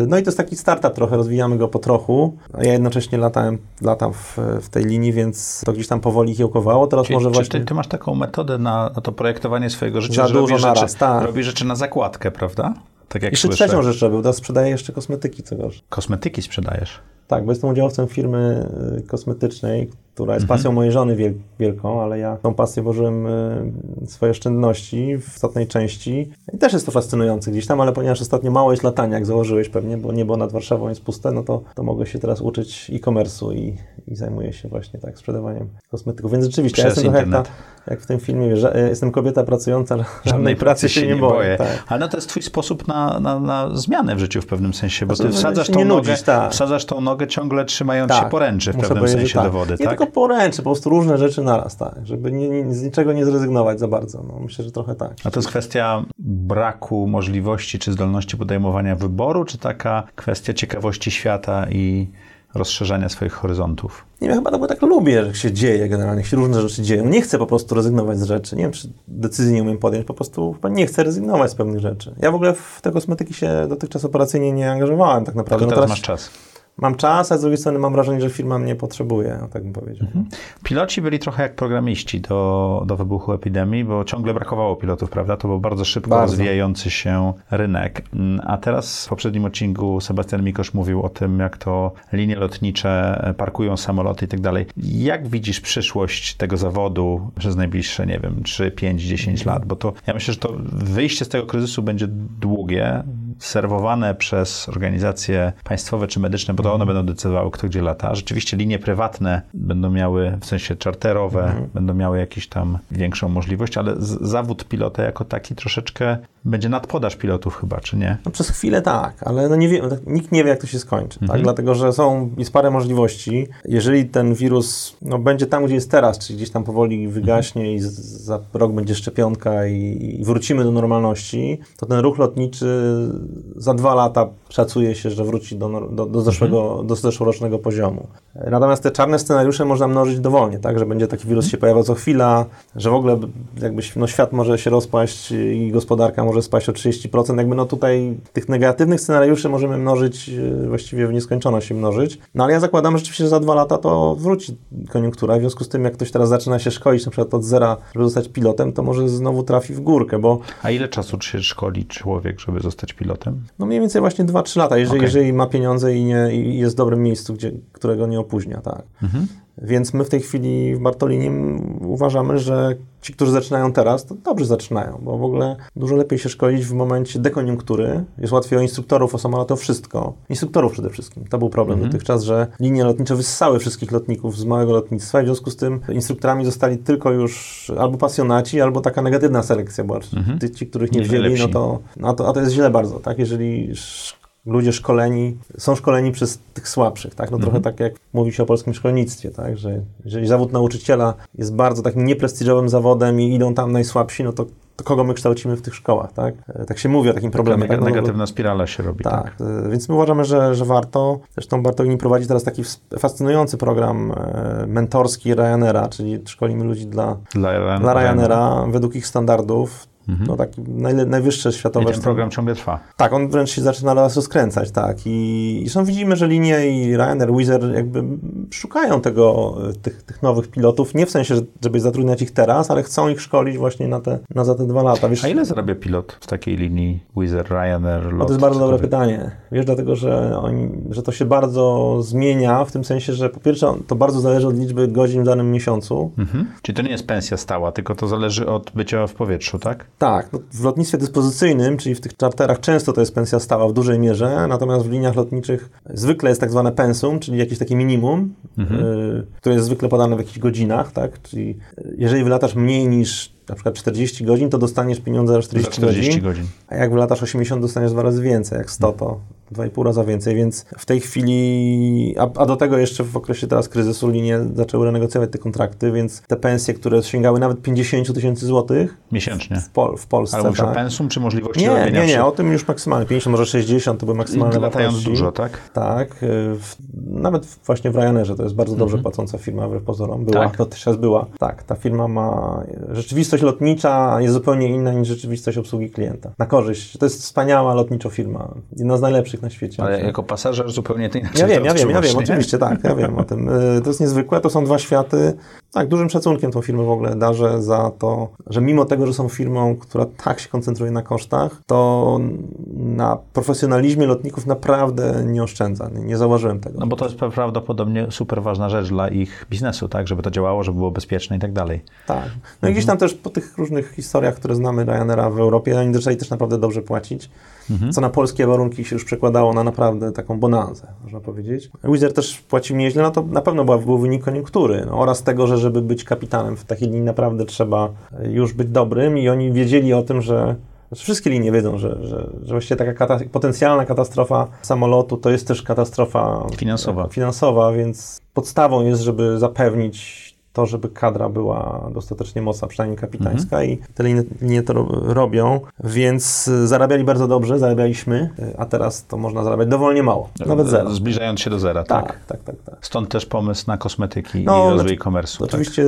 No i to jest taki startup trochę, rozwijamy go po trochu. A ja jednocześnie latałem, latam w, w tej linii, więc to gdzieś tam powoli kiełkowało. Teraz Czyli, może czy właśnie... ty, ty masz taką metodę na, na to projektowanie swojego życia, Za że dużo robisz naraz, rzeczy, tak. robisz rzeczy na zakładkę, prawda? Tak jak Jeszcze słyszę. trzecią rzecz robił, teraz sprzedaję jeszcze kosmetyki, co. Kosmetyki sprzedajesz. Tak, bo jestem udziałowcem firmy y, kosmetycznej, która jest pasją mojej żony wiel- wielką, ale ja tą pasję włożyłem y, swoje oszczędności w istotnej części. I też jest to fascynujące gdzieś tam, ale ponieważ ostatnio mało jest latania, jak założyłeś pewnie, bo niebo nad Warszawą jest puste, no to, to mogę się teraz uczyć e-commerce'u i, i zajmuję się właśnie tak sprzedawaniem kosmetyków. Więc rzeczywiście, ja jestem trochę jak, internet. ta, jak w tym filmie, wiesz, że, y, jestem kobieta pracująca, żadnej, pracy się nie boję. Tak. Ale no to jest twój sposób na, na, na zmianę w życiu w pewnym sensie, bo ty wsadzasz tą, nogę, nudzić, tak. wsadzasz tą nogę ciągle trzymając się poręczy w muszę pewnym sensie że do wody, Nie tak? Tylko poręczy, po prostu różne rzeczy naraz, tak. Żeby nie, z niczego nie zrezygnować za bardzo. No, myślę, że trochę tak. A to jest kwestia braku możliwości czy zdolności podejmowania wyboru, czy taka kwestia ciekawości świata i rozszerzania swoich horyzontów? Nie wiem, chyba to bo tak lubię, że się dzieje generalnie, jak się różne rzeczy dzieją. Nie chcę po prostu rezygnować z rzeczy. Nie wiem, czy decyzji nie umiem podjąć, po prostu chyba nie chcę rezygnować z pewnych rzeczy. Ja w ogóle w te kosmetyki się dotychczas operacyjnie nie angażowałem tak naprawdę. Tylko No teraz masz czas. Mam czas, a z drugiej strony mam wrażenie, że firma mnie potrzebuje, tak bym powiedział. Piloci byli trochę jak programiści do, do wybuchu epidemii, bo ciągle brakowało pilotów, prawda? To był bardzo szybko Bardzo. rozwijający się rynek. Mm, A teraz w poprzednim odcinku Sebastian Mikosz mówił o tym, jak to linie lotnicze parkują samoloty i tak dalej. Jak widzisz przyszłość tego zawodu przez najbliższe, nie wiem, 3, 5, 10 lat? Bo to ja myślę, że to wyjście z tego kryzysu będzie długie, serwowane przez organizacje państwowe czy medyczne, bo to one będą decydowały, kto gdzie lata. Rzeczywiście linie prywatne będą miały, w sensie czarterowe, będą miały jakieś tam większą możliwość, ale zawód pilota jako taki troszeczkę będzie nadpodaż pilotów chyba, czy nie? No przez chwilę tak, ale no nie wiem, tak, nikt nie wie, jak to się skończy, tak? Dlatego, że są, jest parę możliwości. Jeżeli ten wirus no, będzie tam, gdzie jest teraz, czyli gdzieś tam powoli wygaśnie i z, za rok będzie szczepionka i, i wrócimy do normalności, to ten ruch lotniczy za dwa lata szacuje się, że wróci do, do, do, zeszłego, do zeszłorocznego poziomu. Natomiast te czarne scenariusze można mnożyć dowolnie, tak, że będzie taki wirus się pojawiał co chwila, że w ogóle jakby no, świat może się rozpaść i gospodarka może spaść o 30%. Jakby no tutaj tych negatywnych scenariuszy możemy mnożyć, e, właściwie w nieskończoność się mnożyć. No ale ja zakładam, że rzeczywiście za dwa lata to wróci koniunktura. W związku z tym, jak ktoś teraz zaczyna się szkolić na przykład od zera, żeby zostać pilotem, to może znowu trafi w górkę, bo A ile czasu się szkoli człowiek, żeby zostać pilotem? No mniej więcej właśnie 2-3 lata, jeżeli, Okej. jeżeli ma pieniądze i, nie, i jest w dobrym miejscu, gdzie, którego nie opóźnia, tak. Więc my w tej chwili w Bartolinim uważamy, że ci, którzy zaczynają teraz, to dobrze zaczynają, bo w ogóle dużo lepiej się szkolić w momencie dekoniunktury. Jest łatwiej o instruktorów, o samolot, o wszystko. Instruktorów przede wszystkim. To był problem dotychczas, że linie lotnicze wyssały wszystkich lotników z małego lotnictwa i w związku z tym instruktorami zostali tylko już albo pasjonaci, albo taka negatywna selekcja była. Ty, ci, których nie Nie wzięli, no to, no to, a to jest źle bardzo, tak? Jeżeli ludzie szkoleni, są szkoleni przez tych słabszych, tak? No trochę tak jak mówi się o polskim szkolnictwie, tak? Że jeżeli zawód nauczyciela jest bardzo takim nieprestiżowym zawodem i idą tam najsłabsi, no to, to kogo my kształcimy w tych szkołach, tak? Tak się mówi o takim problemie. Neg- tak? No, negatywna spirala się robi. tak, e, więc my uważamy, że, że warto. Zresztą Bartolini prowadzi teraz taki fascynujący program e, mentorski Ryanaira, czyli szkolimy ludzi dla, Dla, dla Ryanaira według ich standardów. Mhm. No taki najle, najwyższe I światowe ten program ciągle trwa. tak, on wręcz się zaczyna nas rozkręcać, tak. I, i są, widzimy, że linie i Ryanair, Wizz Air jakby szukają tego, e, tych, tych nowych pilotów, nie w sensie, że- żeby zatrudniać ich teraz, ale chcą ich szkolić właśnie na te, na za te dwa lata. Wiesz, A ile zarabia pilot w takiej linii Wizz Air, Ryanair, no LOT? to jest bardzo dobre pytanie. Wiesz, dlatego, że, oni, że to się bardzo zmienia, w tym sensie, że po pierwsze to bardzo zależy od liczby godzin w danym miesiącu. Mhm. Czyli to nie jest pensja stała, tylko to zależy od bycia w powietrzu, tak? Tak, no, w lotnictwie dyspozycyjnym, czyli w tych czarterach często to jest pensja stała w dużej mierze, natomiast w liniach lotniczych zwykle jest tak zwane pensum, czyli jakieś takie minimum, y, które jest zwykle podane w jakichś godzinach, tak? Czyli y, jeżeli wylatasz mniej niż na przykład 40 godzin, to dostaniesz pieniądze za Za 40, 40 godzin, godzin. a jak wylatasz 80, dostaniesz dwa razy więcej, jak 100 to 2,5 raza więcej, więc w tej chwili, a, a do tego jeszcze w okresie teraz kryzysu linie zaczęły renegocjować te kontrakty, więc te pensje, które sięgały nawet 50 tysięcy złotych Miesięcznie. w, Pol- w Polsce, Ale mówisz o tak? pensum, czy możliwości Nie, nie, nie, przy- o tym już maksymalnie. 50, może 60 to były maksymalne Latając dużo, tak? Tak. y, W, nawet właśnie w Ryanerze to jest bardzo dobrze płacąca firma, wbrew pozorom. Była, Tak? dotychczas była. Tak, ta firma ma... Rzeczywistość lotnicza jest zupełnie inna niż rzeczywistość obsługi klienta. Na korzyść. To jest wspaniała lotniczo firma. Jedna z najlepszych na świecie. Ale jako pasażer zupełnie to inaczej Ja wiem, ja wiem, ja wiem, oczywiście, tak, ja wiem o tym. Y, To jest niezwykłe, to są dwa światy. Tak, dużym szacunkiem tą firmę w ogóle darzę za to, że mimo tego, że są firmą, która tak się koncentruje na kosztach, to na profesjonalizmie lotników naprawdę nie oszczędza. Nie, nie zauważyłem tego. No bo to jest prawdopodobnie super ważna rzecz dla ich biznesu, tak? Żeby to działało, żeby było bezpieczne i tak dalej. Tak. No i gdzieś tam też po tych różnych historiach, które znamy Ryanaira w Europie, oni zaczęli też naprawdę dobrze płacić, co na polskie warunki się już przekładało na naprawdę taką bonanzę, można powiedzieć. Wizz Air też płacił nieźle, no to na pewno była, był wynik koniunktury no, oraz tego, że żeby być kapitanem w takiej linii naprawdę trzeba e, już być dobrym i oni wiedzieli o tym, że znaczy wszystkie linie wiedzą, że, że, że właściwie taka kata potencjalna katastrofa samolotu to jest też katastrofa Finansowa. finansowa, więc podstawą jest, żeby zapewnić to, żeby kadra była dostatecznie mocna, przynajmniej kapitańska i te linie, linie to ro- robią, więc y, zarabiali bardzo dobrze, zarabialiśmy, y, a teraz to można zarabiać dowolnie mało, nawet zero. Zbliżając się do zera, tak? Tak, tak, tak, tak. Stąd też pomysł na kosmetyki No, i rozwój znaczy- e-commerce'u. Tak? Oczywiście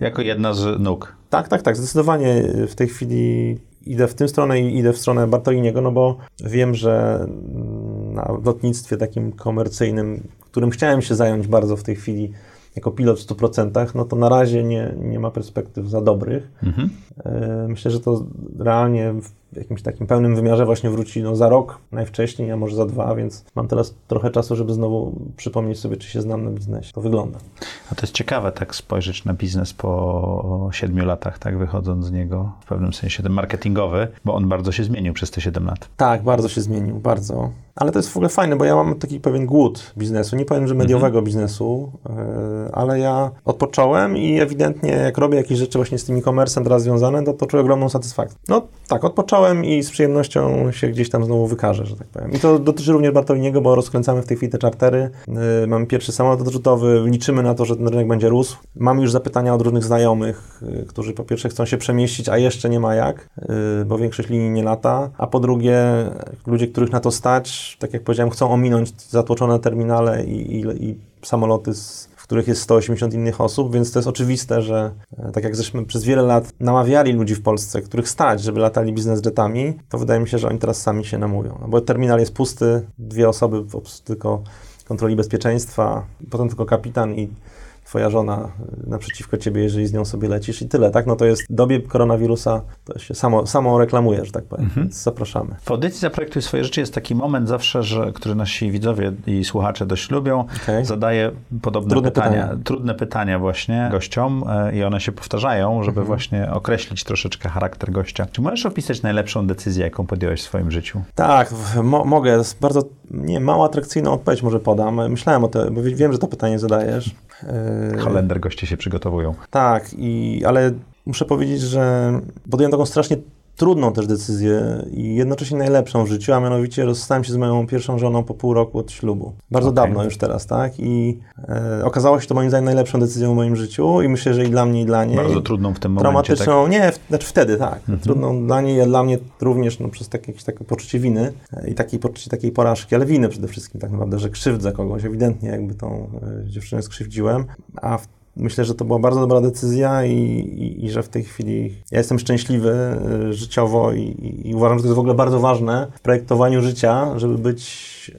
Jako jedna z nóg. Tak, tak, tak. Zdecydowanie w tej chwili idę w tę stronę i idę w stronę Bartoliniego, no bo wiem, że mm, na lotnictwie takim komercyjnym, którym chciałem się zająć bardzo w tej chwili jako pilot w 100%, no to na razie nie, nie ma perspektyw za dobrych. Mhm. E, Myślę, że to realnie w jakimś takim pełnym wymiarze właśnie wróci no, za rok najwcześniej, a może za dwa, więc mam teraz trochę czasu, żeby znowu przypomnieć sobie, czy się znam na biznesie. To wygląda. A to jest ciekawe tak spojrzeć na biznes po siedmiu latach, tak wychodząc z niego w pewnym sensie ten marketingowy, bo on bardzo się zmienił przez te 7 lat. Tak, bardzo się zmienił, bardzo. Ale to jest w ogóle fajne, bo ja mam taki pewien głód biznesu. Nie powiem, że mediowego biznesu, yy, ale ja odpocząłem i ewidentnie jak robię jakieś rzeczy właśnie z tym e-commerce'em teraz związane, to, to czuję ogromną satysfakcję. No tak, odpocząłem i z przyjemnością się gdzieś tam znowu wykażę, że tak powiem. I to dotyczy również Bartoliniego, bo rozkręcamy w tej chwili te czartery. Yy, mamy pierwszy samolot odrzutowy, liczymy na to, że ten rynek będzie rósł. Mamy już zapytania od różnych znajomych, yy, którzy po pierwsze chcą się przemieścić, a jeszcze nie ma jak, yy, bo większość linii nie lata, a po drugie ludzie, których na to stać, tak jak powiedziałem, chcą ominąć zatłoczone terminale i, i, i samoloty z których jest 180 innych osób, więc to jest oczywiste, że e, tak jak żeśmy przez wiele lat namawiali ludzi w Polsce, których stać, żeby latali biznes jetami, to wydaje mi się, że oni teraz sami się namówią. No bo terminal jest pusty, dwie osoby tylko kontroli bezpieczeństwa, potem tylko kapitan i twoja żona y, naprzeciwko ciebie, jeżeli z nią sobie lecisz i tyle, tak? No to jest w dobie koronawirusa, to się samo, samo reklamuje, że tak powiem, mhm. więc zapraszamy. W audycji Zaprojektuj swoje życie jest taki moment zawsze, że, który nasi widzowie i słuchacze dość lubią, okay. zadaje podobne trudne pytania, pytania, trudne pytania właśnie gościom e, i one się powtarzają, żeby mhm. właśnie określić troszeczkę charakter gościa. Czy możesz opisać najlepszą decyzję, jaką podjąłeś w swoim życiu? Tak, mo mogę. Bardzo nie, mało atrakcyjną odpowiedź może podam. Myślałem o tym, bo wiem, że to pytanie zadajesz. Kalender yy, goście się przygotowują. Tak, i, ale muszę powiedzieć, że podjąłem taką strasznie trudną też decyzję i jednocześnie najlepszą w życiu, a mianowicie rozstałem się z moją pierwszą żoną po pół roku od ślubu. Bardzo okay. dawno już teraz, tak? I e, okazało się to moim zdaniem najlepszą decyzją w moim życiu i myślę, że i dla mnie, i dla niej. Bardzo trudną w tym momencie, Traumatyczną, tak? nie, w, znaczy wtedy, tak. Mhm. Trudną dla niej, a dla mnie również no, przez takie, takie poczucie winy e, i takie poczucie takiej porażki, ale winy przede wszystkim tak naprawdę, że krzywdzę kogoś, ewidentnie jakby tą e, dziewczynę skrzywdziłem, a w Myślę, że to była bardzo dobra decyzja i, i, i że w tej chwili ja jestem szczęśliwy y, życiowo i, i, uważam, że to jest w ogóle bardzo ważne w projektowaniu życia, żeby być,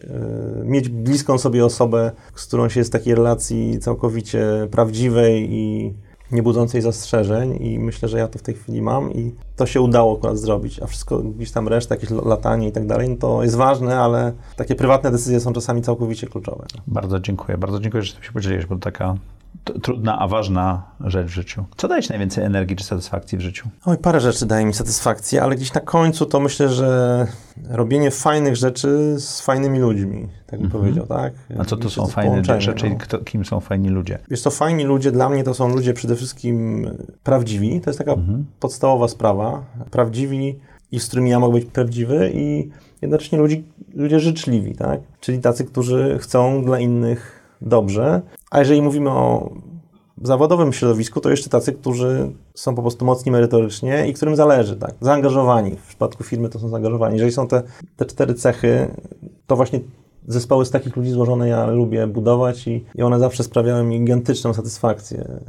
y, mieć bliską sobie osobę, z którą się jest w takiej relacji całkowicie prawdziwej i nie budzącej zastrzeżeń i myślę, że ja to w tej chwili mam i to się udało akurat zrobić, a wszystko gdzieś tam reszta, jakieś latanie i tak dalej, no to jest ważne, ale takie prywatne decyzje są czasami całkowicie kluczowe. Bardzo dziękuję, bardzo dziękuję, że się podzieliłeś, bo to taka trudna, a ważna rzecz w życiu. Co daje Ci najwięcej energii czy satysfakcji w życiu? Oj, parę rzeczy daje mi satysfakcję, ale gdzieś na końcu to myślę, że robienie fajnych rzeczy z fajnymi ludźmi, tak bym mhm. powiedział, tak? A co to są fajne rzeczy? No. Kto, kim są fajni ludzie? Wiesz, to fajni ludzie dla mnie to są ludzie przede wszystkim prawdziwi. To jest taka mhm. podstawowa sprawa. Prawdziwi i z którymi ja mogę być prawdziwy i jednocześnie ludzi, ludzie życzliwi, tak? Czyli tacy, którzy chcą dla innych dobrze. A jeżeli mówimy o zawodowym środowisku, to jeszcze tacy, którzy są po prostu mocni merytorycznie i którym zależy, tak? Zaangażowani. W przypadku firmy to są zaangażowani. Jeżeli są te, te cztery cechy, to właśnie zespoły z takich ludzi złożone ja lubię budować i, i one zawsze sprawiają mi gigantyczną satysfakcję.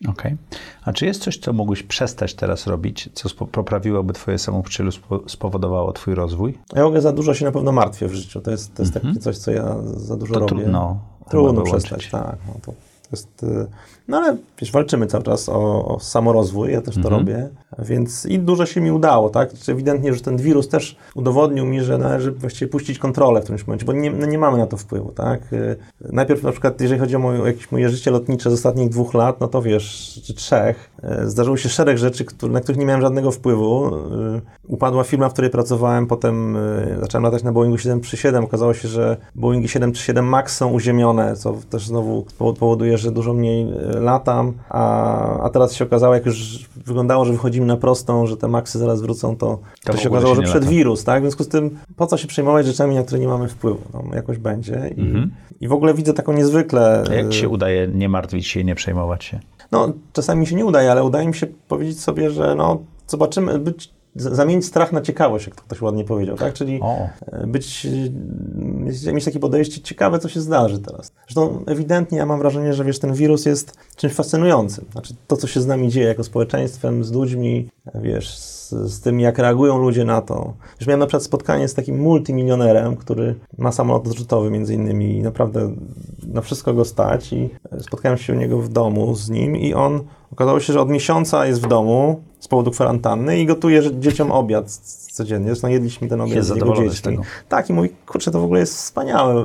Okej. Okay. A czy jest coś, co mógłbyś przestać teraz robić, co poprawiłoby twoje samopoczucie spowodowało twój rozwój? Ja mogę za dużo się na pewno martwię w życiu. To jest, to jest mm -hmm. takie coś, co ja za dużo to robię. Trudno. Trudno przestać, tak. No to jest, y, no ale wiesz, walczymy cały czas o, o samorozwój, ja też to mhm. robię, więc i dużo się mi udało, tak? Znaczy, ewidentnie, że ten wirus też udowodnił mi, że należy właściwie puścić kontrolę w którymś momencie, bo nie, no nie mamy na to wpływu, tak? Y, najpierw na przykład, jeżeli chodzi o moje, jakieś moje życie lotnicze z ostatnich dwóch lat, no to wiesz, czy trzech, y, zdarzyło się szereg rzeczy, który, na których nie miałem żadnego wpływu. Upadła firma, w której pracowałem, potem zacząłem latać na Boeingu 737, okazało się, że Boeingi 737 MAX są uziemione, co też znowu powoduje, że dużo mniej latam, a, a teraz się okazało, jak już wyglądało, że wychodzimy na prostą, że te maksy zaraz wrócą, to, to, to się okazało, się że przed lata. wirus, tak? W związku z tym, po co się przejmować rzeczami, na które nie mamy wpływu? No, jakoś będzie i, mhm. i w ogóle widzę taką niezwykle... A jak się udaje nie martwić się i nie przejmować się? No, czasami mi się nie udaje, ale udaje mi się powiedzieć sobie, że no, zobaczymy, być zamienić strach na ciekawość, jak to ktoś ładnie powiedział, tak? Czyli o. E, być, e, mieć takie podejście ciekawe, co się zdarzy teraz. Zresztą ewidentnie ja mam wrażenie, że wiesz, ten wirus jest czymś fascynującym. Znaczy to, co się z nami dzieje jako społeczeństwem, z ludźmi, wiesz, z, z tym, jak reagują ludzie na to. Już miałem na przykład spotkanie z takim multimilionerem, który ma samolot odrzutowy między innymi i naprawdę na wszystko go stać i spotkałem się u niego w domu z nim i on okazało się, że od miesiąca jest w domu z powodu kwarantanny i gotuje dzieciom obiad codziennie. Zresztą jedliśmy ten obiad jest z jego dziećmi. Tak, i mówi, kurczę, to w ogóle jest wspaniałe.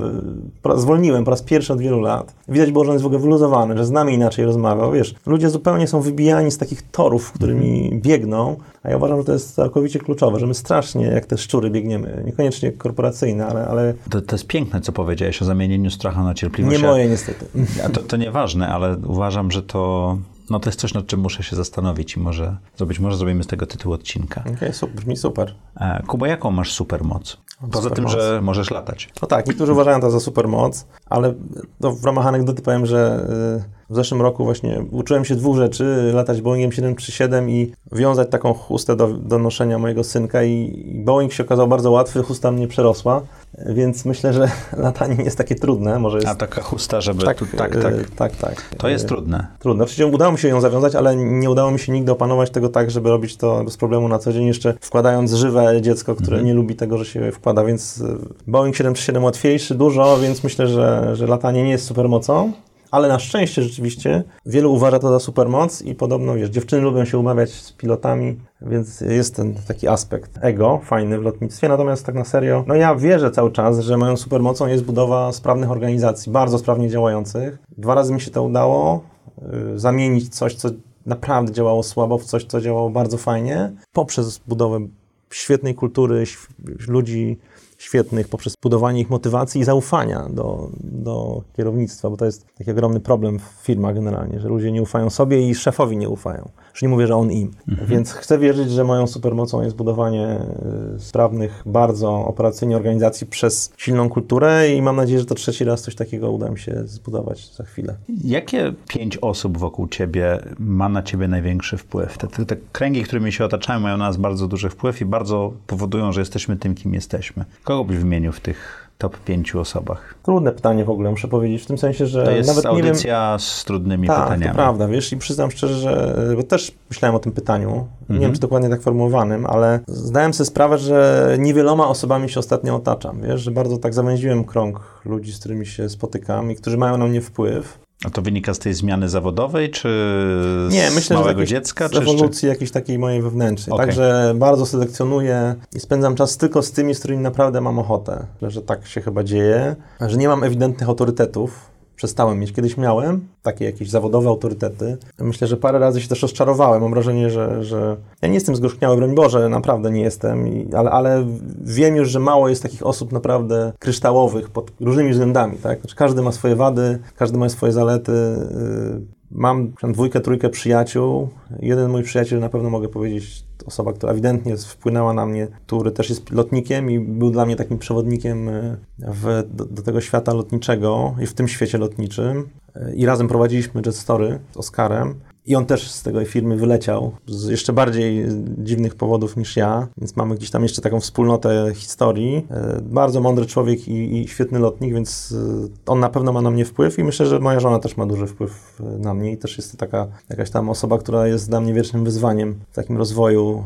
Zwolniłem po raz pierwszy od wielu lat. Widać było, że on jest w ogóle wyluzowany, że z nami inaczej rozmawiał. Wiesz, ludzie zupełnie są wybijani z takich torów, którymi mm. biegną, a ja uważam, że to jest całkowicie kluczowe, że my strasznie jak te szczury biegniemy. Niekoniecznie korporacyjne, ale... ale... To, to jest piękne, co powiedziałeś o zamienieniu strachu na cierpliwość. Nie moje niestety. Ja, to, to nieważne, ale uważam, że to No to jest coś, nad czym muszę się zastanowić i może zrobić, może zrobimy z tego tytuł odcinka. Okej, okay, brzmi super. E, Kuba, jaką masz supermoc? Poza tym, że możesz latać. No tak, niektórzy uważają to za supermoc, ale to w ramach anegdoty powiem, że y, w zeszłym roku właśnie uczyłem się dwóch rzeczy, latać Boeingiem 737 i wiązać taką chustę do, do noszenia mojego synka i, Boeing się okazał bardzo łatwy, chusta mnie przerosła, więc myślę, że latanie nie jest takie trudne. Może jest... A taka chusta, żeby... Tak, tu, tak, tak. Y, tak, tak. To jest trudne. Trudne. Oczywiście udało mi się ją zawiązać, ale nie udało mi się nigdy opanować tego tak, żeby robić to bez problemu na co dzień, jeszcze wkładając żywe dziecko, które mhm. nie lubi tego, że się wkłada, więc y, Boeing 737 łatwiejszy dużo, więc myślę, że, że latanie nie jest supermocą ale na szczęście rzeczywiście wielu uważa to za supermoc i podobno, wiesz, dziewczyny lubią się umawiać z pilotami, więc jest ten taki aspekt ego fajny w lotnictwie, natomiast tak na serio, no ja wierzę cały czas, że moją supermocą jest budowa sprawnych organizacji, bardzo sprawnie działających. Dwa razy mi się to udało, yy, zamienić coś, co naprawdę działało słabo w coś, co działało bardzo fajnie, poprzez budowę świetnej kultury, ludzi świetnych poprzez budowanie ich motywacji i zaufania do, do kierownictwa, bo to jest taki ogromny problem w firmach generalnie, że ludzie nie ufają sobie i szefowi nie ufają. Już nie mówię, że on im. Mhm. Więc chcę wierzyć, że moją supermocą jest budowanie y, sprawnych, bardzo operacyjnie organizacji przez silną kulturę i mam nadzieję, że to trzeci raz coś takiego uda mi się zbudować za chwilę. Jakie pięć osób wokół ciebie ma na ciebie największy wpływ? Te, te, te kręgi, którymi się otaczają, mają na nas bardzo duży wpływ i bardzo powodują, że jesteśmy tym, kim jesteśmy. Kogo byś wymienił w tych top pięciu osobach? Trudne pytanie w ogóle, muszę powiedzieć, w tym sensie, że to jest nawet audycja wiem... z trudnymi tak, pytaniami. to prawda, wiesz, i przyznam szczerze, że bo też myślałem o tym pytaniu, mhm. nie wiem, czy dokładnie tak formułowanym, ale zdałem sobie sprawę, że niewieloma osobami się ostatnio otaczam, wiesz, że bardzo tak zawęziłem krąg ludzi, z którymi się spotykam i którzy mają na mnie wpływ. A to wynika z tej zmiany zawodowej, czy z Nie, myślę, małego że dziecka? Z ewolucji jakiejś takiej mojej wewnętrznej. Okay. Także bardzo selekcjonuję i spędzam czas tylko z tymi, z którymi naprawdę mam ochotę. Że tak się chyba dzieje, że nie mam ewidentnych autorytetów, przestałem mieć. Kiedyś miałem takie jakieś zawodowe autorytety. Myślę, że parę razy się też rozczarowałem. Mam wrażenie, że, że ja nie jestem zgorzkniały, broń Boże, naprawdę nie jestem, I, ale, ale wiem już, że mało jest takich osób naprawdę kryształowych pod różnymi względami. Tak? Znaczy, każdy ma swoje wady, każdy ma swoje zalety. Yy, mam dwójkę, trójkę przyjaciół. Jeden mój przyjaciel, na pewno mogę powiedzieć, osoba, która ewidentnie wpłynęła na mnie, który też jest lotnikiem i był dla mnie takim przewodnikiem e, w, do, do, tego świata lotniczego i w tym świecie lotniczym. E, I razem prowadziliśmy Jet Story z Oskarem. I on też z tej firmy wyleciał z jeszcze bardziej dziwnych powodów niż ja, więc mamy gdzieś tam jeszcze taką wspólnotę historii. E, bardzo mądry człowiek i, i, świetny lotnik, więc e, on na pewno ma na mnie wpływ i myślę, że moja żona też ma duży wpływ e, na mnie i też jest to taka jakaś tam osoba, która jest dla mnie wiecznym wyzwaniem w takim rozwoju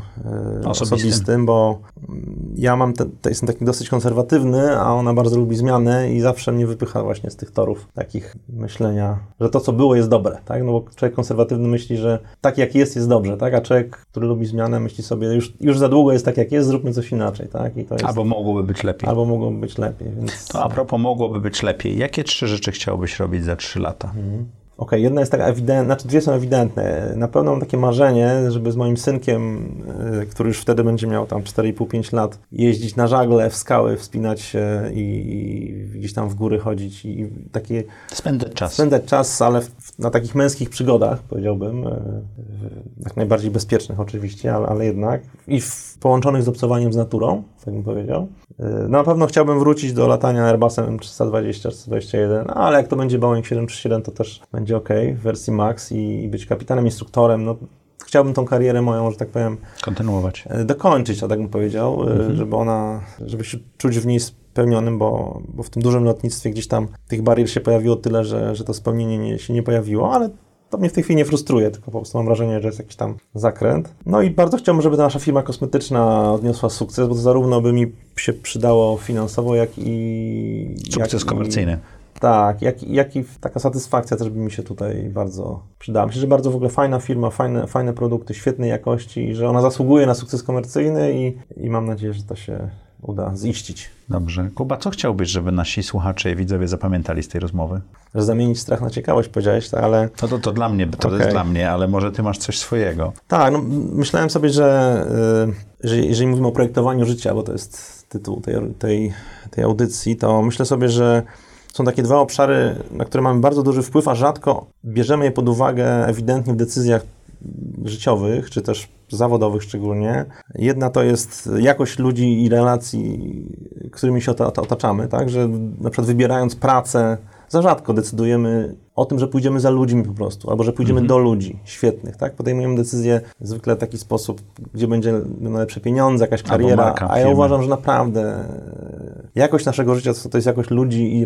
osobistym, osobistym bo mm, ja mam te, te, jestem taki dosyć konserwatywny, a ona bardzo lubi zmiany i zawsze mnie wypycha właśnie z tych torów takich myślenia, że to, co było, jest dobre, tak? No bo człowiek konserwatywny myśli, że tak jak jest, jest dobrze, tak? A człowiek, który lubi zmianę, myśli sobie, już, już za długo jest tak jak jest, zróbmy coś inaczej, tak? I to jest, albo mogłoby być lepiej. Albo mogłoby być lepiej, więc... To a propos mogłoby być lepiej. Jakie trzy rzeczy chciałbyś robić za trzy lata? Mhm. Okej, okay, jedna jest taka ewidentna, znaczy dwie są ewidentne. Na pewno mam takie marzenie, żeby z moim synkiem, y, który już wtedy będzie miał tam 4,5-5 lat, jeździć na żagle, w skały, wspinać się i, i gdzieś tam w góry chodzić i takie... Spędzać czas. Spędzać czas, ale w, na takich męskich przygodach, powiedziałbym, jak najbardziej bezpiecznych oczywiście, ale, ale jednak i w, połączonych z obcowaniem z naturą, tak bym powiedział. Y, na pewno chciałbym wrócić do latania Airbusem 320, 321, no, ale jak to będzie Boeing 737, to też będzie ok w wersji Max i, i być kapitanem, instruktorem. No, chciałbym tą karierę moją, że tak powiem... Kontynuować. Y, dokończyć, tak bym powiedział, mhm. żeby ona, żeby się czuć w niej spełnionym, bo, bo w tym dużym lotnictwie gdzieś tam tych barier się pojawiło tyle, że, że to spełnienie nie, się nie pojawiło, ale to mnie w tej chwili nie frustruje, tylko po prostu mam wrażenie, że jest jakiś tam zakręt. No i bardzo chciałbym, żeby ta nasza firma kosmetyczna odniosła sukces, bo to zarówno by mi się przydało finansowo, jak i... Sukces jak komercyjny. I, tak, jak, jak i taka satysfakcja też by mi się tutaj bardzo przydała. Myślę, że bardzo w ogóle fajna firma, fajne, fajne produkty, świetnej jakości, że ona zasługuje na sukces komercyjny i, i mam nadzieję, że to się uda ziścić. Dobrze. Kuba, co chciałbyś, żeby nasi słuchacze i widzowie zapamiętali z tej rozmowy? Że zamienić strach na ciekawość, powiedziałeś, tak, ale... No to, to dla mnie, to okay. jest dla mnie, ale może ty masz coś swojego. Tak, no myślałem sobie, że yy, że jeżeli mówimy o projektowaniu życia, bo to jest tytuł tej, tej, tej audycji, to myślę sobie, że są takie dwa obszary, na które mamy bardzo duży wpływ, a rzadko bierzemy je pod uwagę ewidentnie w decyzjach życiowych, czy też zawodowych szczególnie. Jedna to jest jakość ludzi i relacji, którymi się otaczamy, tak? Że na przykład wybierając pracę, za rzadko decydujemy o tym, że pójdziemy za ludźmi po prostu, albo że pójdziemy mhm. do ludzi świetnych, tak? Podejmujemy decyzję zwykle w taki sposób, gdzie będzie lepsze pieniądze, jakaś kariera, marka, a ja uważam, że naprawdę jakość naszego życia to, to jest jakość ludzi i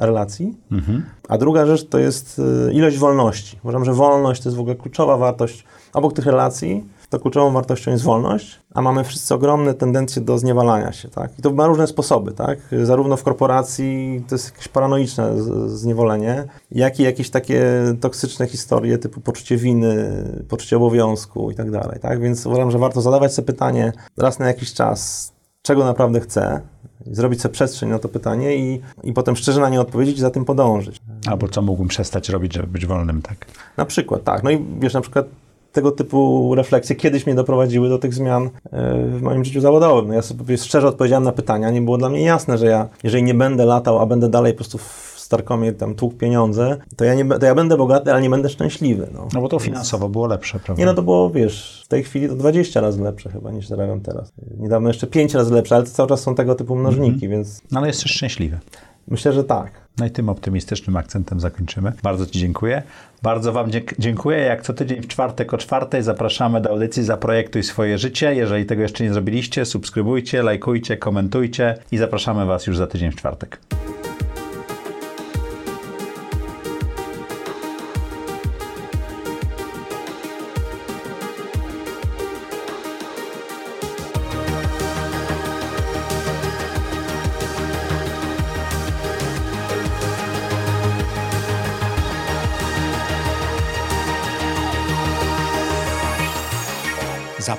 relacji, mhm. a druga rzecz to jest y, ilość wolności. Uważam, że wolność to jest w ogóle kluczowa wartość obok tych relacji, to kluczową wartością jest wolność, a mamy wszyscy ogromne tendencje do zniewalania się, tak? I to ma różne sposoby, tak? Zarówno w korporacji to jest jakieś paranoiczne zniewolenie, jak i jakieś takie toksyczne historie typu poczucie winy, poczucie obowiązku i tak dalej, tak? Więc uważam, że warto zadawać sobie pytanie raz na jakiś czas, czego naprawdę chcę, zrobić sobie przestrzeń na to pytanie i, i potem szczerze na nie odpowiedzieć i za tym podążyć. Albo co mógłbym przestać robić, żeby być wolnym, tak? Na przykład, tak. No i wiesz, na przykład tego typu refleksje kiedyś mnie doprowadziły do tych zmian e, w moim życiu zawodowym. No ja sobie szczerze odpowiedziałem na pytania. Nie było dla mnie jasne, że ja, jeżeli nie będę latał, a będę dalej po prostu w Starkomie tam tłuk pieniądze, to ja, nie, to ja będę bogaty, ale nie będę szczęśliwy. No, no bo to finansowo było lepsze, prawda? Nie, no to było, wiesz, w tej chwili to 20 razy lepsze chyba niż zarabiam teraz. Niedawno jeszcze 5 razy lepsze, ale to cały czas są tego typu mnożniki, mm -hmm. więc... No ale jesteś szczęśliwy. Myślę, że tak. No i tym optymistycznym akcentem zakończymy. Bardzo Ci dziękuję. Bardzo Wam dziękuję. Jak co tydzień w czwartek o czwartej zapraszamy do audycji Zaprojektuj swoje życie. Jeżeli tego jeszcze nie zrobiliście, subskrybujcie, lajkujcie, komentujcie i zapraszamy Was już za tydzień w czwartek.